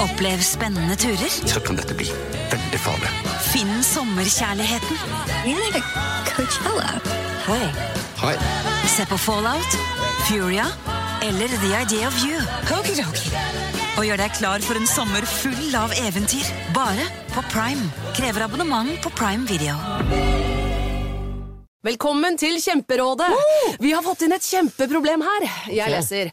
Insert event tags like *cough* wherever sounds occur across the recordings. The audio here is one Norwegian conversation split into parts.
Opplev spennende turer. Så kan dette bli veldig farlig. Finn sommerkjærligheten. Hi. Hei. Se på Fallout, Furia eller The Idea of You. Og gjør deg klar for en sommer full av eventyr. Bare på Prime. Krever abonnement på Prime Video. Velkommen til Kjemperådet! Vi har fått inn et kjempeproblem her. Jeg leser.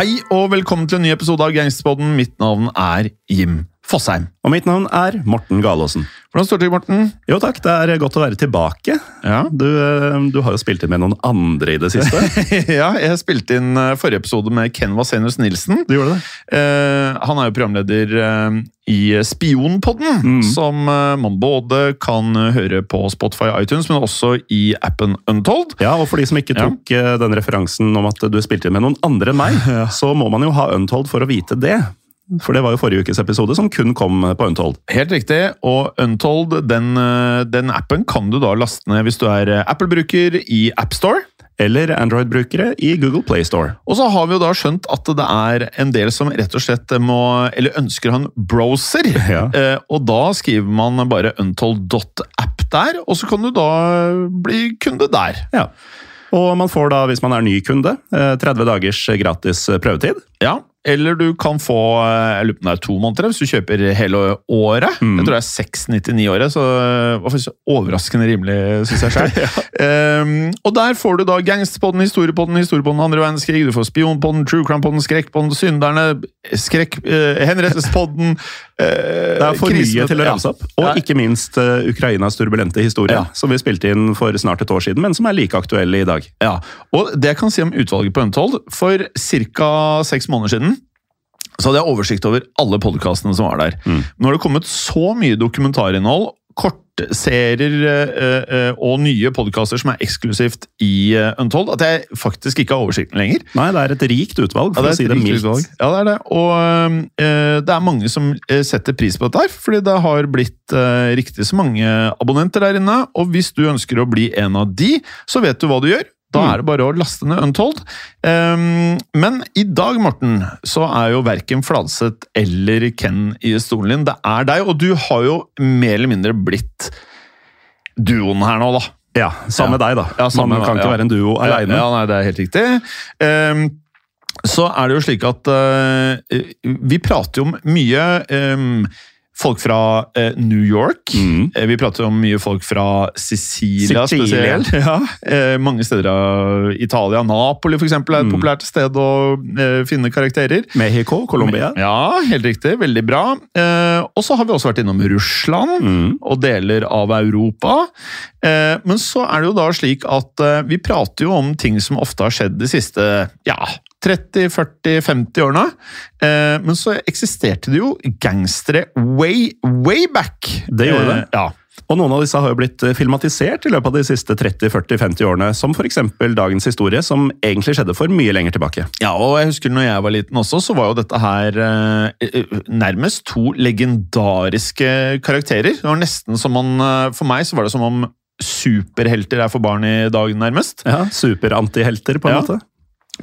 Hei og velkommen til en ny episode av Gangsterpodden. Mitt navn er Jim Fosheim. Og mitt navn er Morten Galaasen. Hvordan står det til, Morten? Jo takk, det er godt å være tilbake. Ja. Du, eh, du har jo spilt inn med noen andre i det siste. *laughs* ja, jeg spilte inn eh, forrige episode med Ken Vasenius Nilsen. Du gjorde det? Eh, han er jo programleder eh, i Spionpodden, Mm. som eh, man både kan høre på Spotify og iTunes, men også i appen Untold. Ja, og for de som ikke tok ja. den referansen om at du spilte inn med noen andre enn meg, *laughs* så må man jo ha Untold for å vite det. For det var jo forrige ukes episode som kun kom på Untold. Helt riktig. Og Untold, den, eh, den appen kan du da laste ned hvis du er eh, Apple-bruker i AppStore. Eller Android-brukere i Google Play Store. Og så har vi jo da skjønt at det er en del som rett og slett må, eller ønsker han ha browser. *laughs* Ja. Eh, og da skriver man bare untold.app der, og så kan du da bli kunde der. Ja. Og man får da, hvis man er ny kunde, eh, 30 dagers gratis prøvetid. Ja, eller du kan få eh, jeg lurer på om det er to måneder hvis du kjøper hele året. Mm. Jeg tror det er 699 i året, så det var faktisk overraskende rimelig, syns jeg sjøl. *laughs* og der får du da Gangsterpodden, Historiepodden, Historiepodden andre verdenskrig, du får Spionpodden, True Crime-podden, Skrekkpodden, Synderne, Skrekk... Uh, Henrettelsespodden uh, Det er for mye til å ramse opp. Og Ja. ikke minst uh, Ukrainas turbulente historie, Ja. som vi spilte inn for snart et år siden, men som er like aktuell i dag. Ja, og det jeg kan si om utvalget på Untold, for ca. seks måneder siden så hadde jeg oversikt over alle podkastene som var der. Mm. Nå har det kommet så mye dokumentarinnhold, kortserier eh, eh, og nye podkaster som er eksklusivt i eh, Untold, at jeg faktisk ikke har oversikten lenger. Nei, det er et rikt utvalg, for Ja, å si et det mildt. Ja, det er det. Og eh, det er mange som eh, setter pris på dette her, fordi det har blitt eh, riktig så mange abonnenter der inne. Og hvis du ønsker å bli en av de, så vet du hva du gjør. Da Mm. er det bare å laste ned Untold. Um, men i dag, Morten, så er jo verken Fladseth eller Ken i stolen din. Det er deg, og du har jo mer eller mindre blitt duoen her nå, da. Ja, sammen med deg, da. Ja, sammen Man kan ikke ja. være en duo aleine. Ja, nei, det er helt riktig. Um, så er det jo slik at uh, vi prater jo om mye ehm, folk fra eh, New York. Mm. Eh, Vi prater om mye folk fra Sicilia, Sicilia. spesielt. *laughs* Ja. Eh, mange steder av Italia. Napoli for eksempel, er et Mm. populært sted å eh, finne karakterer. Mexico, Colombia. Ja, helt riktig. Veldig bra. Eh, og så har vi også vært innom Russland Mm. og deler av Europa. Eh, men så er det jo da slik at vi prater jo om ting som ofte har skjedd de siste ja, 30-40-50 årene. Eh, men så eksisterte det jo gangstere way, way back. Det gjorde det. Eh, ja. Og noen av disse har jo blitt eh, filmatisert i løpet av de siste 30-40-50 årene, som f.eks. dagens historie, som egentlig skjedde for mye lenger tilbake. Ja, og jeg husker når jeg var liten også, så var jo dette her eh, nærmest to legendariske karakterer. Det var nesten som om, eh, For meg så var det som om superhelter er for barn i dag, nærmest. Ja, Superantihelter, på en Ja. måte.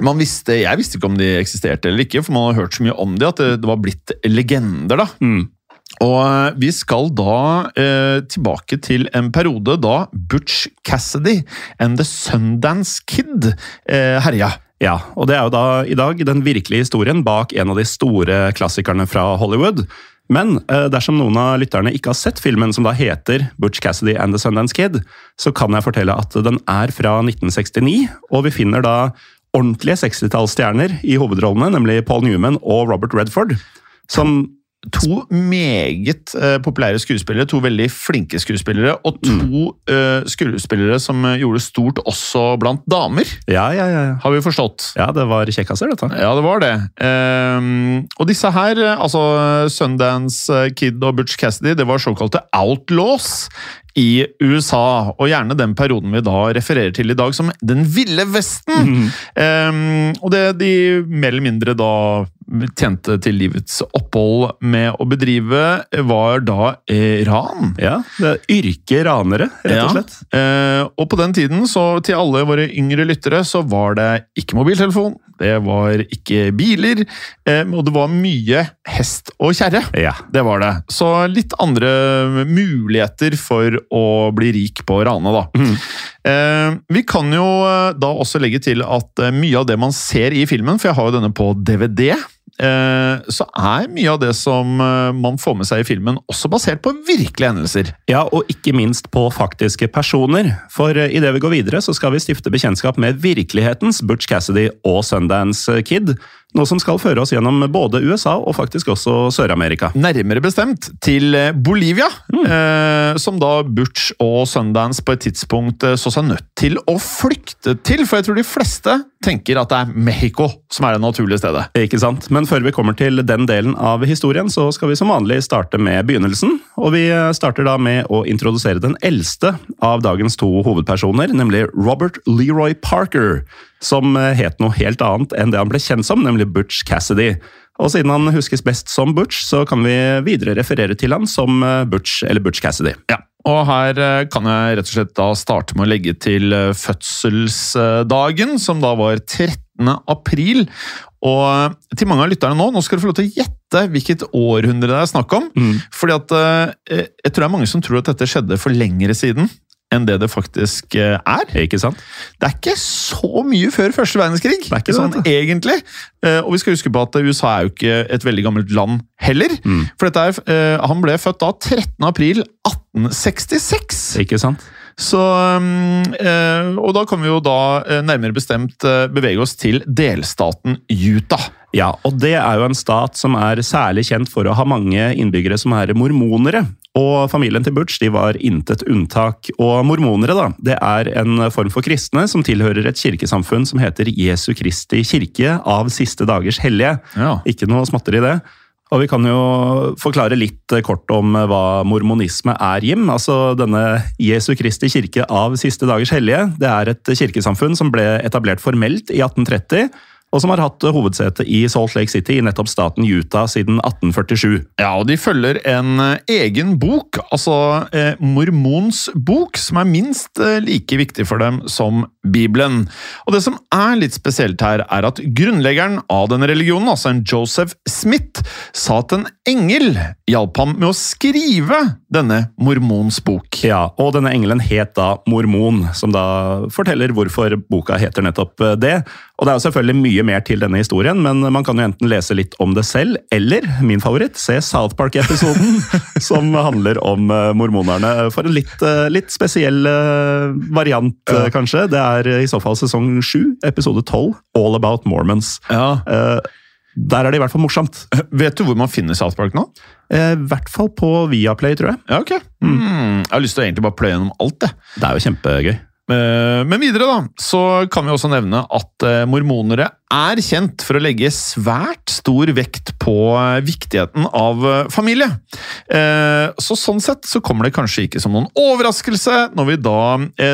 Man visste, Jeg visste ikke om de eksisterte eller ikke, for man har hørt så mye om de at det, det var blitt legender. da. Mm. Og eh, vi skal da eh, tilbake til en periode da Butch Cassidy and The Sundance Kid eh, herja. Ja, og det er jo da i dag den virkelige historien bak en av de store klassikerne fra Hollywood. Men eh, dersom noen av lytterne ikke har sett filmen som da heter Butch Cassidy and The Sundance Kid, så kan jeg fortelle at den er fra 1969, og vi finner da ordentlige 60-tallsstjerner i hovedrollene, nemlig Paul Newman og Robert Redford, som To meget uh, populære skuespillere, to veldig flinke skuespillere, og to uh, skuespillere som eh, gjorde stort også blant damer, Ja, ja, ja. har vi forstått. Ja, det var kjekkaser, dette. Ja, det var det. Um, og disse her, altså Sundance Kid og Butch Cassidy, det var såkalte outlaws i USA, og gjerne den perioden vi da refererer til i dag som Den ville vesten. Ehm, og det de mer eller mindre da tjente til livets opphold med å bedrive, var da eh, ran. Ja, det er yrke ranere, rett og slett. Ja. Uh, og på den tiden, så til alle våre yngre lyttere, så var det ikke mobiltelefon, det var ikke biler, eh, og det var mye hest og kjerre. Ja. Det var det. Så litt andre muligheter for å bli rik på rane, da. Eh, vi kan jo eh, da også legge til at mye av det man ser i filmen, for jeg har jo denne på DVD, så er mye av det som eh, man får med seg i filmen, også basert på virkelige hendelser. Ja, og ikke minst på faktiske personer. For eh, idet vi går videre, så skal vi stifte bekjentskap med virkelighetens Butch Cassidy og Sundance Kid. Noe som skal føre oss gjennom både USA og faktisk også Sør-Amerika. Nærmere bestemt til Bolivia, Bolivia, eh, som da Butch og Sundance på et tidspunkt eh, så seg nødt til å flykte til. For jeg tror de fleste tenker at det er Mexico som er det naturlige stedet. Ikke sant? Men før vi kommer til den delen av historien, så skal vi som vanlig starte med begynnelsen. Og vi starter da med å introdusere den eldste av dagens to hovedpersoner, nemlig Robert Leroy Parker. Som het noe helt annet enn det han ble kjent som, nemlig Butch Cassidy. Og siden han huskes best som Butch, så kan vi videre referere til han som Butch eller Butch Cassidy. Ja, og her eh, kan jeg rett og slett da starte med å legge til eh, fødselsdagen, som da var 13. april. Og til mange av lytterne nå, nå skal du få lov til å gjette hvilket århundre det er snakk om. Fordi at eh, jeg tror det er mange som tror at dette skjedde for lengre siden enn det det faktisk eh, er. Ikke sant? Det er ikke så mye før første verdenskrig, er ikke sånn egentlig. Eh, Og vi skal huske på at USA er jo ikke et veldig gammelt land heller. Mm. For er, eh, han ble født da 13. april 1866. Ikke sant? Så, eh, og da kan vi jo da nærmere bestemt bevege oss til delstaten Utah. Ja, og det er jo en stat som er særlig kjent for å ha mange innbyggere som er mormonere. Og familien til Butch de var intet unntak. Og mormonere da, det er en form for kristne som tilhører et kirkesamfunn som heter Jesu Kristi kirke av siste dagers hellige. Ja. Ikke noe småtteri i det. Og vi kan jo forklare litt kort om hva mormonisme er, Jim. Altså denne Jesu Kristi kirke av siste dagers hellige. Det er et kirkesamfunn som ble etablert formelt i 1830, og som har hatt hovedsete i Salt Lake City i nettopp staten Utah siden 1847. Ja, og de følger en eh, egen bok, altså eh, Mormons bok, som er minst eh, like viktig for dem som Bibelen. Og det som er litt spesielt her, er at grunnleggeren av denne religionen, altså en Joseph Smith, sa at en engel hjalp ham med å skrive denne Mormons bok. Ja, og denne engelen het da Mormon, som da forteller hvorfor boka heter nettopp eh, det. Og det er jo selvfølgelig mye mer til denne historien, men man kan jo enten lese litt om det selv, eller, min favoritt, se South Park-episoden, *laughs* som handler om eh, mormonerne for en litt, eh, litt spesiell eh, variant, ja. kanskje. Det er i så fall sesong 7, episode 12, All About Mormons. Ja. Der er det i hvert fall morsomt. *clears throat* Vet du hvor man finner South Park nå? I hvert fall på Viaplay, tror jeg. Ja, ok. Mm. Jeg har lyst til å egentlig bare pløye gjennom alt, det. Det er jo kjempegøy. Eh, Men videre da, så kan vi også nevne at eh, mormonere er kjent for å legge svært stor vekt på eh, viktigheten av familie. Så sånn sett så kommer det kanskje ikke som noen overraskelse når vi da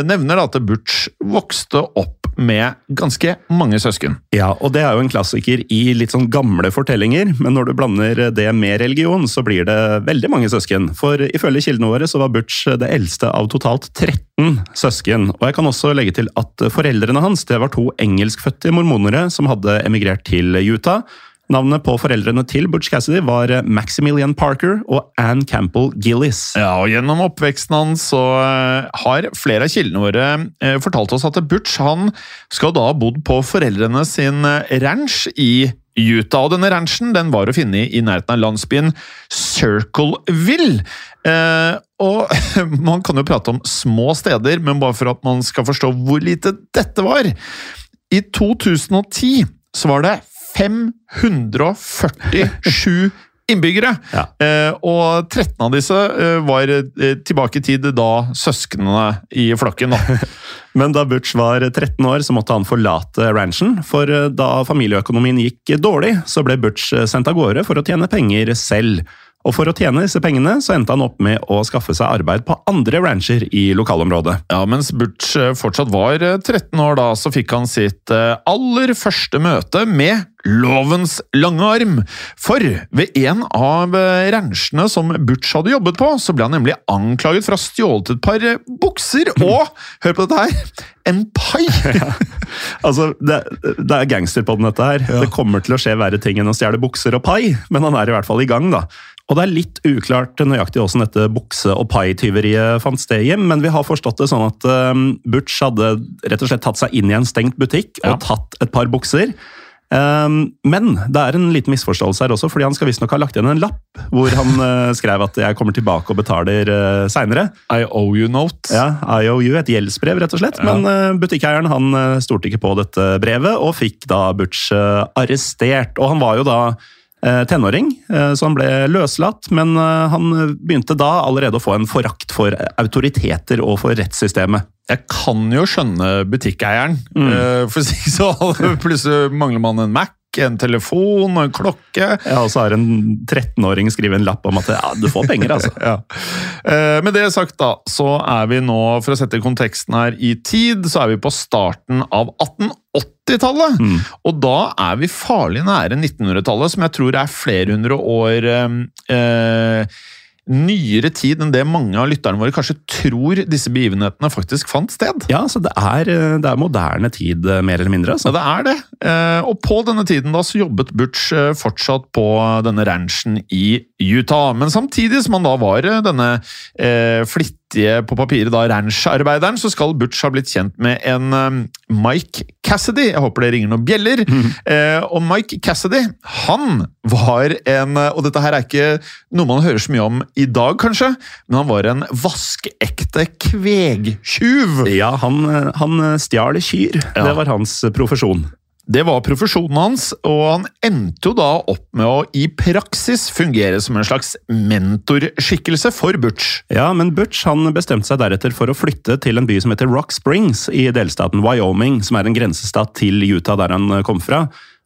nevner at Butch vokste opp med ganske mange søsken. Ja, og det er jo en klassiker i litt sånn gamle fortellinger, men når du blander det med religion, så blir det veldig mange søsken. For ifølge kildene våre så var Butch det eldste av totalt 13 søsken. Og jeg kan også legge til at foreldrene hans det var to engelskfødte mormonere som hadde emigrert til Utah. Navnet på foreldrene til Butch Cassidy var eh, Maximilian Parker og Ann Campbell Gillis. Ja, og Gjennom oppveksten hans så eh, har flere av kildene våre eh, fortalt oss at Butch han skal da ha bodd på foreldrene sin ranch i Utah. Og denne ranchen den var å finne i nærheten av landsbyen Circleville. Og *laughs* man kan jo prate om små steder, men bare for at man skal forstå hvor lite dette var. I 2010 så var det 547 innbyggere. Ja. Eh, og 13 av disse eh, var eh, tilbake i tid da søsknene i flokken. da. *laughs* Men da Butch var 13 år, så måtte han forlate ranchen. For eh, da familieøkonomien gikk dårlig, så ble Butch eh, sendt av gårde for å tjene penger selv. Og for å tjene disse pengene, så endte han opp med å skaffe seg arbeid på andre rancher i lokalområdet. Ja, Mens Butch eh, fortsatt var eh, 13 år da, så fikk han sitt eh, aller første møte med lovens lange arm. For ved en av eh, ranchene som Butch hadde jobbet på, så ble han nemlig anklaget for å ha stjålet et par eh, bukser *laughs* og, hør på dette her, en pai! *laughs* Altså, det, det er gangster på den, dette her. Det kommer til å skje verre ting enn å stjele bukser og pai, men han er i hvert fall i gang, da. Og det er litt uklart nøyaktig hvordan dette bukse- og pai-tyveriet fant sted hjem, men vi har forstått det sånn at um, Butch hadde rett og slett tatt seg inn i en stengt butikk og tatt et par bukser. Um, men det er en liten misforståelse her også, fordi han skal visstnok ha lagt igjen en lapp hvor han uh, skrev at 'jeg kommer tilbake og betaler uh, seinere'. I owe you note. Ja, IOU, et gjeldsbrev, rett og slett. Men uh, butikkeieren han stolte ikke på dette brevet, og fikk da Butch uh, arrestert. Og han var jo da tenåring, uh, så han ble løslatt. Men uh, han begynte da allerede å få en forakt for autoriteter og for rettssystemet. Jeg kan jo skjønne butikkeieren. mm. For så, *laughs* plutselig mangler man en Mac, en telefon og en klokke. Ja, Og så har en 13-åring skrevet en lapp om at ja, du får penger, altså. *laughs* Ja. Eh, Med det sagt, da, så er vi nå, for å sette konteksten her i tid, så er vi på starten av 1880-tallet. Og da er vi farlig nære 1900-tallet, som jeg tror er flere hundre år eh, eh, nyere tid enn det mange av lytterne våre kanskje tror disse begivenhetene faktisk fant sted. Ja, så det er, uh, det er moderne tid, uh, mer eller mindre. Ja, altså. det er det. Eh, Og på denne tiden da så jobbet Butch eh, fortsatt på denne ranchen i Utah. Men samtidig som han da var eh, denne eh, flittige på papiret da rancharbeideren, så skal Butch ha blitt kjent med en eh, Mike Cassidy. Jeg håper det ringer noen bjeller. Eh, og Mike Cassidy, han var en Og dette her er ikke noe man hører så mye om i dag, kanskje, men han var en vaskeekte kvegtjuv. Ja, han, uh, han uh, stjal kyr. Ja. Det var hans profesjon. Det var profesjonen hans, og han endte jo da opp med å i praksis fungere som en slags mentorskikkelse for Butch. Ja, men Butch han bestemte seg deretter for å flytte til en by som heter Rock Springs i delstaten Wyoming, som er en grensestat til Utah der han kom fra.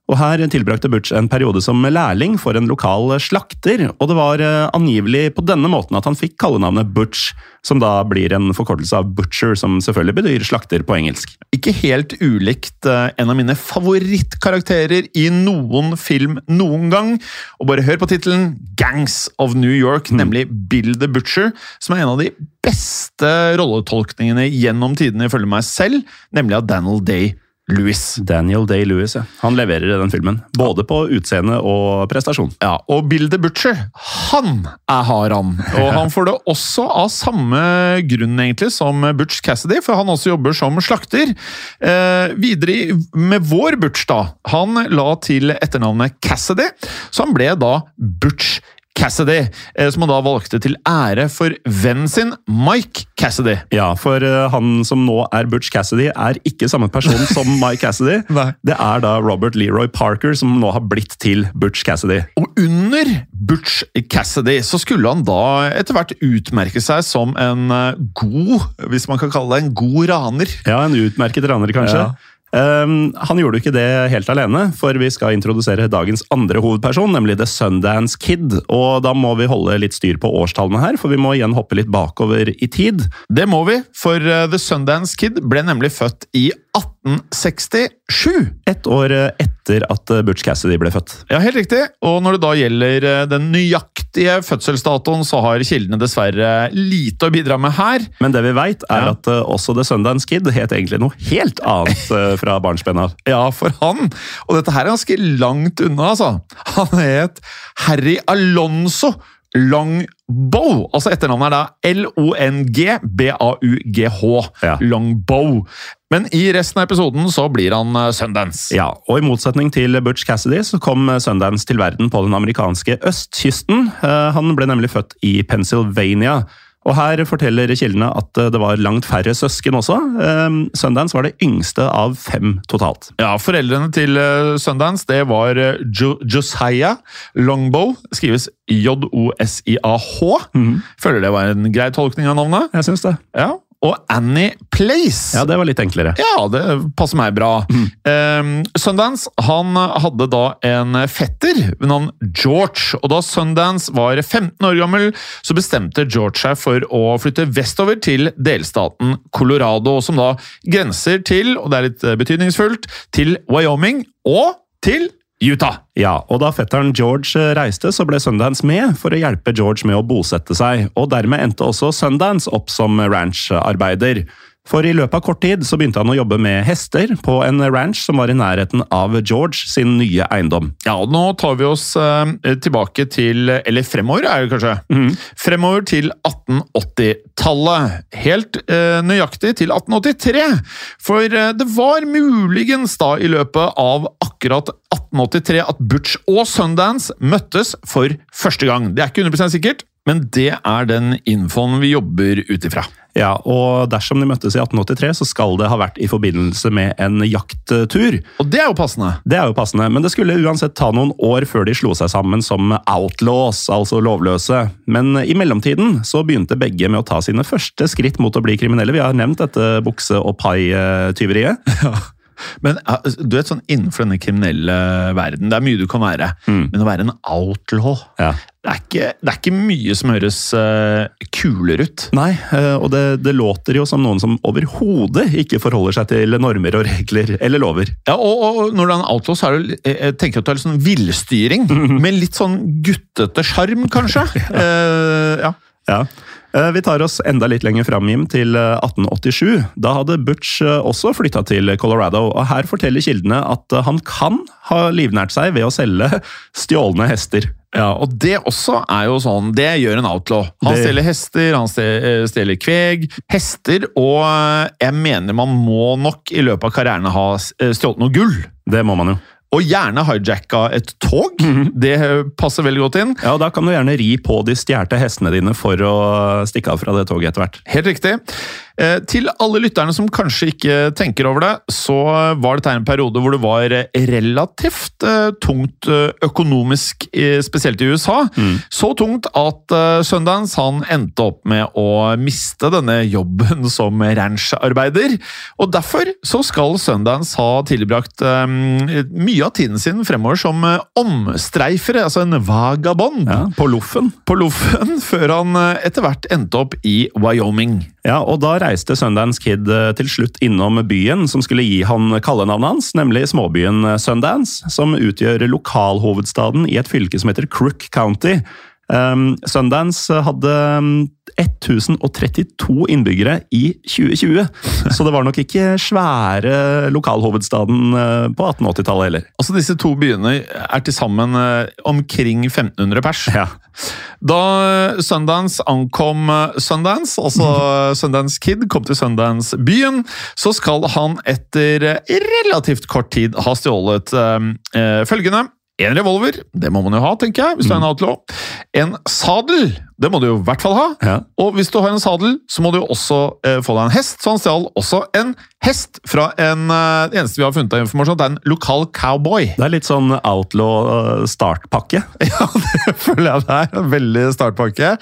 Og Her tilbrakte Butch en periode som lærling for en lokal slakter, og det var eh, angivelig på denne måten at han fikk kallenavnet Butch, som da blir en forkortelse av Butcher, som selvfølgelig betyr slakter på engelsk. Ikke helt ulikt eh, en av mine favorittkarakterer i noen film noen gang. Og bare hør på tittelen Gangs of New York, nemlig Bill the Butcher, som er en av de beste rolletolkningene gjennom tidene ifølge meg selv, nemlig av Daniel Day. Lewis. Daniel Day-Lewis, ja. Han leverer i den filmen. Både på utseende og prestasjon. Ja, og Bill the Butcher, han er hard han. Og han får det også av samme grunn egentlig som Butch Cassidy, for han også jobber som slakter. Eh, videre med vår Butch, da. Han la til etternavnet Cassidy, så han ble da Butch Cassidy, eh, som han da valgte til ære for vennen sin, Mike Cassidy. Ja, for eh, han som nå er Butch Cassidy, er ikke samme person som *laughs* Mike Cassidy. Det er da Robert Leroy Parker som nå har blitt til Butch Cassidy. Og under Butch Cassidy så skulle han da etter hvert utmerke seg som en eh, god, hvis man kan kalle det en god raner. Ja, en utmerket raner, kanskje. Ja. Um, han gjorde jo ikke det helt alene, for vi skal introdusere dagens andre hovedperson, nemlig The Sundance Kid. Og da må vi holde litt styr på årstallene her, for vi må igjen hoppe litt bakover i tid. Det må vi, for eh, The Sundance Kid ble nemlig født i 1867. Ett år eh, etter at eh, Butch Cassidy ble født. Ja, helt riktig. Og når det da gjelder eh, den nøyaktige fødselsdatoen, så har kildene dessverre lite å bidra med her. Men det vi veit, er Ja. at også The Sundance Kid het egentlig noe helt annet *laughs* fra barnsben av. Ja, for han. Og dette her er ganske langt unna, altså. Han het Harry Alonso Longbow. Altså etternavnet er da L-O-N-G-B-A-U-G-H. Ja. Longbow. Men i resten av episoden så blir han eh, Sundance. Ja, og I motsetning til Butch Cassidy så kom eh, Sundance til verden på den amerikanske østkysten. Eh, Han ble nemlig født i Pennsylvania. Og Her forteller kildene at eh, det var langt færre søsken også. Eh, Sundance var det yngste av fem totalt. Ja, Foreldrene til eh, Sundance det var eh, jo Josiah Longbow. Skrives J-O-S-I-A-H. Føler det var en grei tolkning av navnet. Jeg synes det. Ja, Og Annie Place. Ja, det var litt enklere. Ja, det passer meg bra. Um, Sundance han hadde da en fetter ved navn George. og Da Sundance var 15 år gammel, så bestemte George seg for å flytte vestover til delstaten Colorado, som da grenser til, og det er litt eh, betydningsfullt, til Wyoming og til Utah. Ja, og Da fetteren George eh, reiste, så ble Sundance med for å hjelpe George med å bosette seg. og Dermed endte også Sundance opp som rancharbeider. For i løpet av kort tid så begynte han å jobbe med hester på en ranch som var i nærheten av George sin nye eiendom. Ja, og Nå tar vi oss eh, tilbake til Eller fremover, er det kanskje? Fremover til 1880-tallet. Helt eh, nøyaktig til 1883. For eh, det var muligens da i løpet av akkurat 1883 at Butch og Sundance møttes for første gang. Det er ikke 100% sikkert, men det er den infoen vi jobber ut ifra. Ja, og dersom de møttes i 1883, så skal det ha vært i forbindelse med en jakttur. Og det er jo passende. Det er jo passende, men det skulle uansett ta noen år før de slo seg sammen som outlaws, altså lovløse. Men i mellomtiden så begynte begge med å ta sine første skritt mot å bli kriminelle. Vi har nevnt dette bukse- og pai-tyveriet. *laughs* Men ja, du vet sånn innenfor denne kriminelle verden, det er mye du kan være. Men å være en outlaw Ja. det, er ikke, det er ikke mye som høres uh, kulere ut. Nei, eh, og det, det låter jo som noen som overhodet ikke forholder seg til normer og regler eller lover. Ja, og, og når du er en outlaw, så er det, jeg jeg at du er litt sånn villstyring. Med litt sånn guttete sjarm, kanskje. *laughs* Eh, ja. Ja. Eh, Vi tar oss enda litt lenger fram, Jim, til eh, 1887. Da hadde Butch eh, også flytta til Colorado, og her forteller kildene at eh, han kan ha livnært seg ved å selge *laughs* stjålne hester. Ja, og det også er jo sånn Det gjør en outlaw. Han Det- stjeler hester, han eh, stjeler kveg. Hester, og eh, jeg mener man må nok i løpet av karrieren ha eh, stjålet noe gull. Det må man jo. Og gjerne hijacka et tog. Det eh, passer veldig godt inn. Ja, og Da kan du gjerne ri på de stjålne hestene dine for å stikke av fra det toget etter hvert. Helt riktig. Eh, til alle lytterne som kanskje ikke tenker over det, så var dette en periode hvor det var relativt eh, tungt eh, økonomisk, spesielt i USA. Så tungt at Sundance han endte opp med å miste denne jobben *laughs* som rancharbeider. Og derfor så skal Sundance ha tilbrakt mye av tiden sin fremover som omstreifere, altså en vagabond, Ja, På loffen. på loffen, *laughs* før han etter hvert endte opp i Wyoming. Ja, og Da reiste Sundance Kid eh, til slutt innom byen som skulle gi han kallenavnet hans, nemlig småbyen eh, Sundance, som utgjør lokalhovedstaden i et fylke som heter Crook County. Um, Sundance hadde um, 1032 innbyggere i 2020, *laughs* så det var nok ikke svære lokalhovedstaden eh, på 1880-tallet heller. Altså Disse to byene er til sammen eh, omkring 1500 pers. Ja. Da Sundance ankom eh, Sundance, altså *laughs* Sundance Kid kom til Sundance-byen, så skal han etter eh, relativt kort tid ha stjålet eh, eh, følgende. En revolver, det må man jo ha, tenker jeg, hvis du er en outlaw. En sadel, det må du jo i hvert fall ha. Ja. Og hvis du har en sadel, så må du jo også eh, få deg en hest. Så han stjal også en hest fra en eh, Det eneste vi har funnet av informasjon, det er en lokal cowboy. Det er litt sånn outlaw eh, startpakke. *laughs* Ja, det føler jeg det er. Veldig startpakke.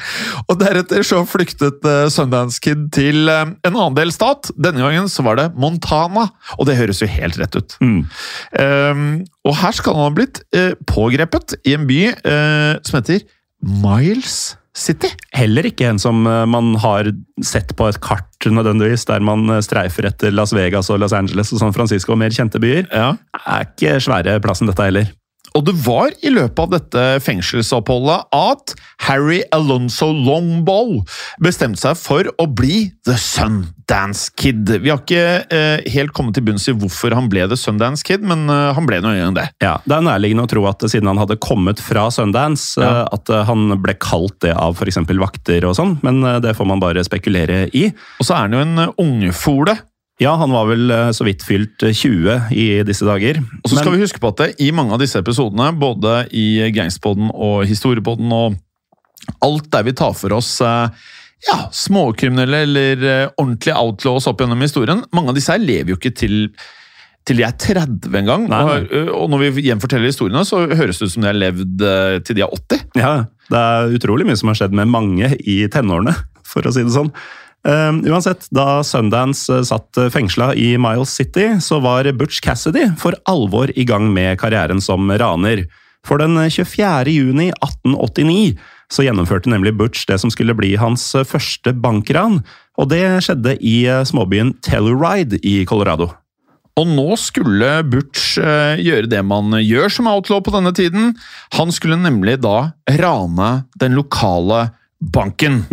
Og deretter så flyktet eh, Sundance Kid til eh, en annen delstat. Denne gangen så var det Montana, og det høres jo helt rett ut. Um, og her skal han ha blitt eh, pågrepet i en by eh, som heter Miles City. Heller ikke en som eh, man har sett på et kart nødvendigvis, der man eh, streifer etter Las Vegas og Los Angeles og San Francisco og mer kjente byer. Ja. Er ikke svære plassen dette heller. Og det var i løpet av dette fengselsoppholdet at Harry Alonso Longbow bestemte seg for å bli The Sundance Kid. Vi har ikke eh, helt kommet til bunns i hvorfor han ble The Sundance Kid, men eh, han ble nå en det. Ja, Det er nærliggende å tro at siden han hadde kommet fra Sundance, Ja. eh, at eh, han ble kalt det av f.eks. vakter og sånn, men eh, det får man bare spekulere i. Og så er han jo en eh, ungfole. Ja, han var vel eh, så vidt fylt eh, 20 i disse dager. Og så skal vi huske på at det, i mange av disse episodene, både i Gangsterpodden og Historiepodden og alt der vi tar for oss eh, ja, småkriminelle eller eh, ordentlige outlaws opp gjennom historien, mange av disse her lever jo ikke til til de er 30 en gang. Nei, nei. Og, eh, og når vi gjenforteller historiene, så høres det ut som de har levd eh, til de er 80. Ja, det er utrolig mye som har skjedd med mange i tenårene, for å si det sånn. Eh, uansett, da Sundance eh, satt fengsla i Miles City, så var Butch Cassidy for alvor i gang med karrieren som raner. For den 24. juni 1889 så gjennomførte nemlig Butch det som skulle bli hans eh, første bankran, og det skjedde i eh, småbyen Telluride i Colorado. Og nå skulle Butch eh, gjøre det man gjør som outlaw på denne tiden. Han skulle nemlig da rane den lokale banken.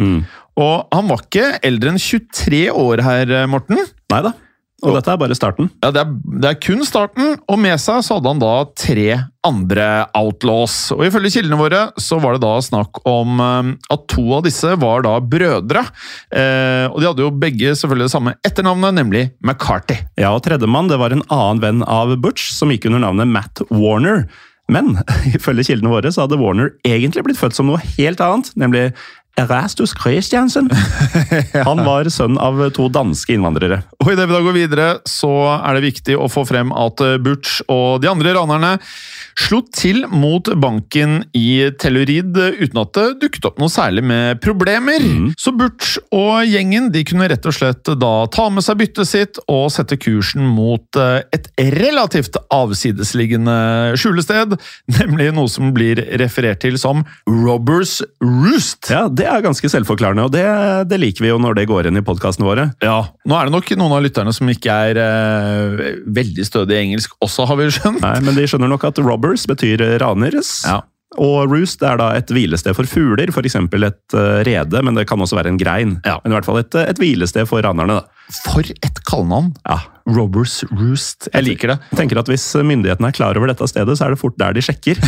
Og han var ikke eldre enn 23 år her, eh, Morten. Nei da, og dette er bare starten. Ja, det er, det er kun starten, og med seg så hadde han da tre andre outlaws. Og ifølge kildene våre så var det da snakk om eh, at to av disse var da brødre. Eh, og de hadde jo begge selvfølgelig det samme etternavnet, nemlig McCarthy. Ja, og tredjemann det var en annen venn av Butch, som gikk under navnet Matt Warner. Men *laughs* ifølge kildene våre så hadde Warner egentlig blitt født som noe helt annet, nemlig Erastus Christiansen. *laughs* Han var sønn av to danske innvandrere. Og idet vi da går videre, så er det viktig å få frem at Butch og de andre ranerne slo til mot banken i Tellurid uten at det dukket opp noe særlig med problemer. Så Butch og gjengen de kunne rett og slett da ta med seg byttet sitt og sette kursen mot eh, et relativt avsidesliggende skjulested, *laughs* nemlig noe som blir referert til som Robbers Roost. Ja, Det er ganske selvforklarende, og det, det liker vi jo når det går inn i podkastene våre. Ja, Nå er det nok noen av lytterne som ikke er eh, veldig stødige i engelsk også, har vi skjønt. Nei, Men de skjønner nok at robbers betyr raneres. Ja. Og roost er da et hvilested for fugler, f.eks. et eh, rede, men det kan også være en grein. Ja. Men i hvert fall et, et hvilested for ranerne. da. For et kallenavn! Ja, Robbers Roost. Jeg liker det. Jeg tenker at Hvis myndighetene er klar over dette stedet, så er det fort der de sjekker.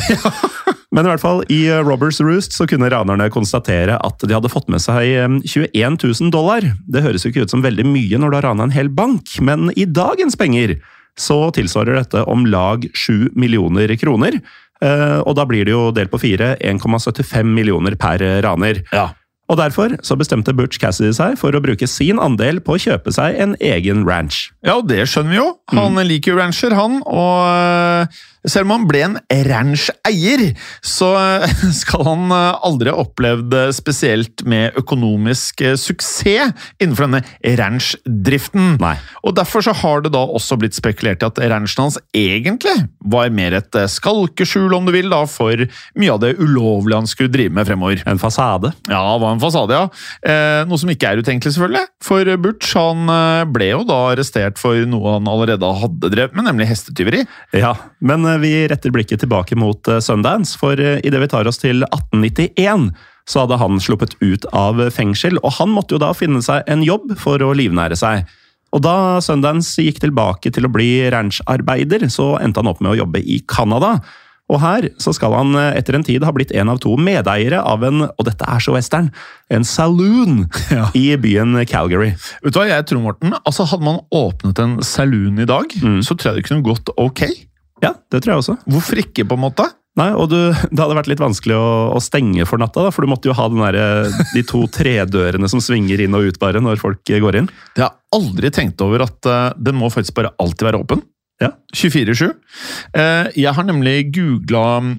*laughs* Men i hvert fall, i eh, Robbers Roost så kunne ranerne konstatere at de hadde fått med seg eh, 21 000 dollar. Det høres jo ikke ut som veldig mye når du har rana en hel bank, men i dagens penger så tilsvarer dette om lag 7 millioner kroner. Eh, Og da blir det jo delt på fire 1,75 millioner per raner. Ja. Og derfor så bestemte Butch Cassidy seg for å bruke sin andel på å kjøpe seg en egen ranch. Ja, og det skjønner vi jo. Han liker jo rancher, han. Og øh, selv om han ble en ranch-eier, så øh, *laughs* skal han øh, aldri ha opplevd spesielt med økonomisk suksess innenfor denne ranch-driften. Nei. Og derfor så har det da også blitt spekulert i at ranchen hans egentlig var mer et skalkeskjul, om du vil, da, for mye av det ulovlige han skulle drive med fremover. En fasade. Ja, var en fasade, ja. Eh, noe som ikke er utenkelig, selvfølgelig. For Butch han eh, ble jo da arrestert for noe han allerede hadde drevet med, nemlig hestetyveri. Ja, men eh, vi retter blikket tilbake mot eh, Sundance, for eh, idet vi tar oss til 1891, så hadde han sluppet ut av fengsel, og han måtte jo da finne seg en jobb for å livnære seg. Og da Sundance gikk tilbake til å bli rancharbeider, så endte han opp med å jobbe i Canada. Og her så skal han eh, etter en tid ha blitt en av to medeiere av en, og dette er så western, en saloon *laughs* i byen Calgary. Vet du hva jeg tror, Morten? Altså, Hadde man åpnet en saloon i dag, så tror jeg det kunne gått ok. Ja, det tror jeg også. Hvorfor ikke, på en måte? Nei, og du, Det hadde vært litt vanskelig å, å stenge for natta, da, for du måtte jo ha den der, de to tredørene som svinger inn og ut bare når folk går inn. Jeg har aldri tenkt over at uh, den må faktisk bare alltid være åpen. Ja. 24-7. Eh, jeg har nemlig googla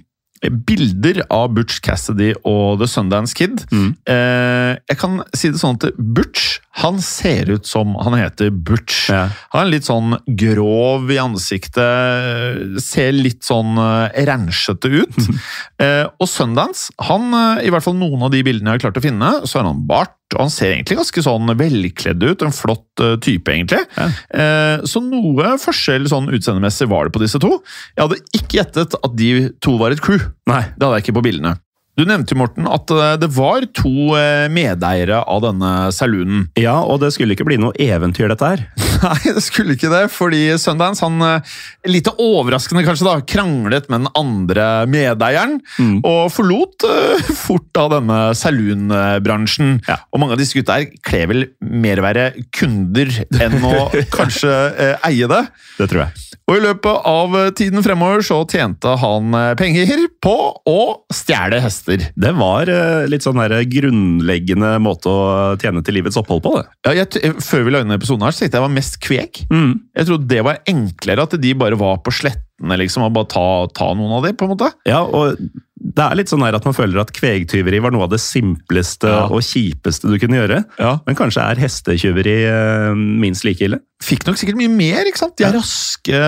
bilder av Butch Cassidy og The Sundance Kid. Mm. Eh, jeg kan si det sånn at Butch Han ser ut som han heter Butch. Ja. Han er litt sånn grov i ansiktet, ser litt sånn eh, rensjete ut. *laughs* eh, og Sundance, han, eh, i hvert fall noen av de bildene jeg har klart å finne, så har han bart, og han ser egentlig ganske sånn velkledd ut. En flott eh, type, egentlig. Ja. Eh, så noe forskjell sånn utseendemessig var det på disse to. Jeg hadde ikke gjettet at de to var et crew. Nei. Det hadde jeg ikke på bildene. Du nevnte Morten, at eh, det var to eh, medeiere av denne saloonen. *laughs* Ja, og det skulle ikke bli noe eventyr, dette her. Nei, det skulle ikke det, fordi Sundance, han eh, lite overraskende kanskje da, kranglet med den andre medeieren, Mm. og forlot uh, fort da denne saloonbransjen. Ja. Og mange av disse gutta her kler vel mer å være kunder enn å *laughs* kanskje uh, eie det. Det tror jeg. Og i løpet av eh, tiden fremover så tjente han eh, penger på å stjele hester. Det var eh, litt sånn der grunnleggende måte å tjene til livets opphold på, det. Ja, jeg, før vi la inn episoden her, så tenkte jeg var mest kveg. Mm. Jeg trodde det var enklere at de bare var på slettene, liksom, og bare ta, ta noen av de, på en måte. Ja, og det er litt sånn at man føler at kvegtyveri var noe av det simpleste Ja. og kjipeste du kunne gjøre. Ja. Men kanskje er hestetyveri eh, minst like ille? Fikk nok sikkert mye mer, ikke sant? De er raske,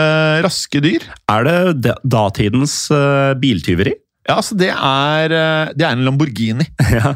raske dyr. Er det datidens eh, biltyveri? Ja, altså det er, eh, det er en Lamborghini. *laughs* ja.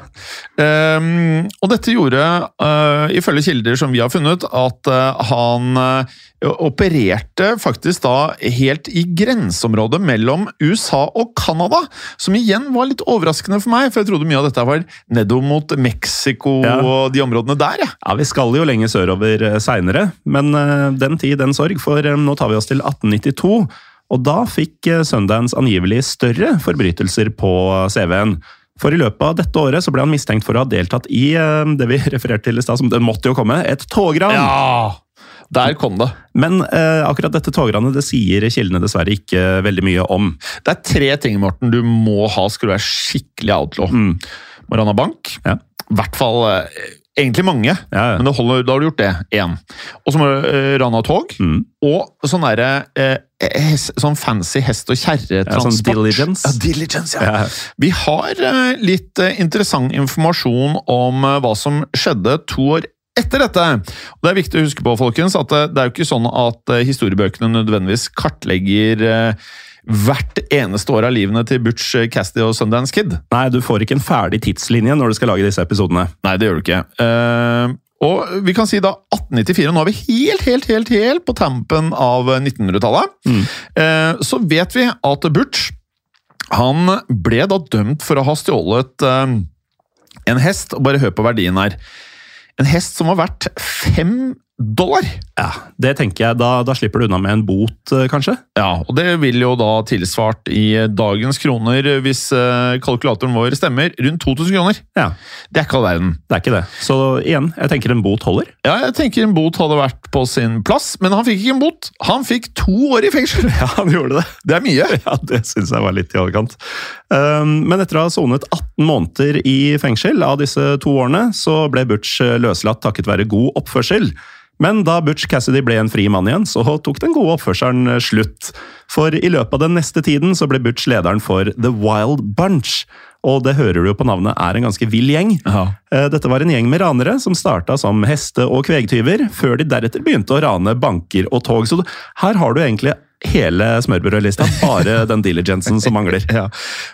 Um, og dette gjorde, uh, ifølge kilder som vi har funnet, at uh, han uh, opererte faktisk da helt i grenseområdet mellom USA og Canada, som igjen var litt overraskende for meg, for jeg trodde mye av dette var nedover mot Mexico Ja. og de områdene der. Ja. Ja, Vi skal jo lenger sørover seinere, men den tid, den sorg, for eh, nå tar vi oss til 1892. Og da fikk eh, Sundance angivelig større forbrytelser på CV-en. For i løpet av dette året så ble han mistenkt for å ha deltatt i eh, det vi *laughs* refererte til i stad, som det måtte jo komme, et togran. Der kom det. Men eh, akkurat dette togranet det sier kildene dessverre ikke eh, veldig mye om. Det er tre ting Morten, du må ha skal du være skikkelig outlaw. Mm. Må bank. Ja. I hvert fall eh, egentlig mange, Ja, ja. men det holder, da har du gjort det. Én. Og så må du uh, rane tog. Mm. Og sånn derre uh, Sånn fancy hest- og Ja, sånn diligence. Ja, diligence, ja. Vi har uh, litt interessant informasjon om hva som skjedde to år etter dette. Og det er viktig å huske på, folkens, at eh, det er jo ikke sånn at historiebøkene nødvendigvis kartlegger hvert eneste år av livene til Butch eh, Cassidy og Sundance Kid. Nei, du får ikke en ferdig tidslinje når du skal lage disse episodene. Nei, det gjør du ikke. Uh, og vi kan si da 1894, nå er vi helt, helt, helt, helt på tampen av 1900-tallet. Mm. Uh, så vet vi at Butch han ble da dømt for å ha stjålet uh, en hest, og bare hør på verdien her. En hest som var verdt fem dollar! Ja, Det tenker jeg, da, da slipper du unna med en bot, eh, kanskje? Ja, og det vil jo da tilsvart i dagens kroner, hvis eh, kalkulatoren vår stemmer, rundt 2000 kroner. Ja, Det er ikke all verden. det er ikke det. Så igjen, jeg tenker en bot holder. Ja, jeg tenker en bot hadde vært på sin plass, men han fikk ikke en bot. Han fikk to år i fengsel! *laughs* Ja, han gjorde det. Det er mye. *laughs* Ja, det syns jeg var litt i overkant. Um, men etter å ha sonet 18 måneder i fengsel av disse to årene, så ble Butch eh, løslatt takket være god oppførsel. Men da Butch Cassidy ble en fri mann igjen, så tok den gode oppførselen eh, slutt. For i løpet av den neste tiden så ble Butch lederen for The Wild Bunch. Og det hører du jo på navnet er en ganske vill gjeng. Aha. Dette var en gjeng med ranere som starta som heste- og kvegtyver, før de deretter begynte å rane banker og tog. Så her har du egentlig hele smørbrødlista, bare *laughs* den diligensen som mangler. Ja.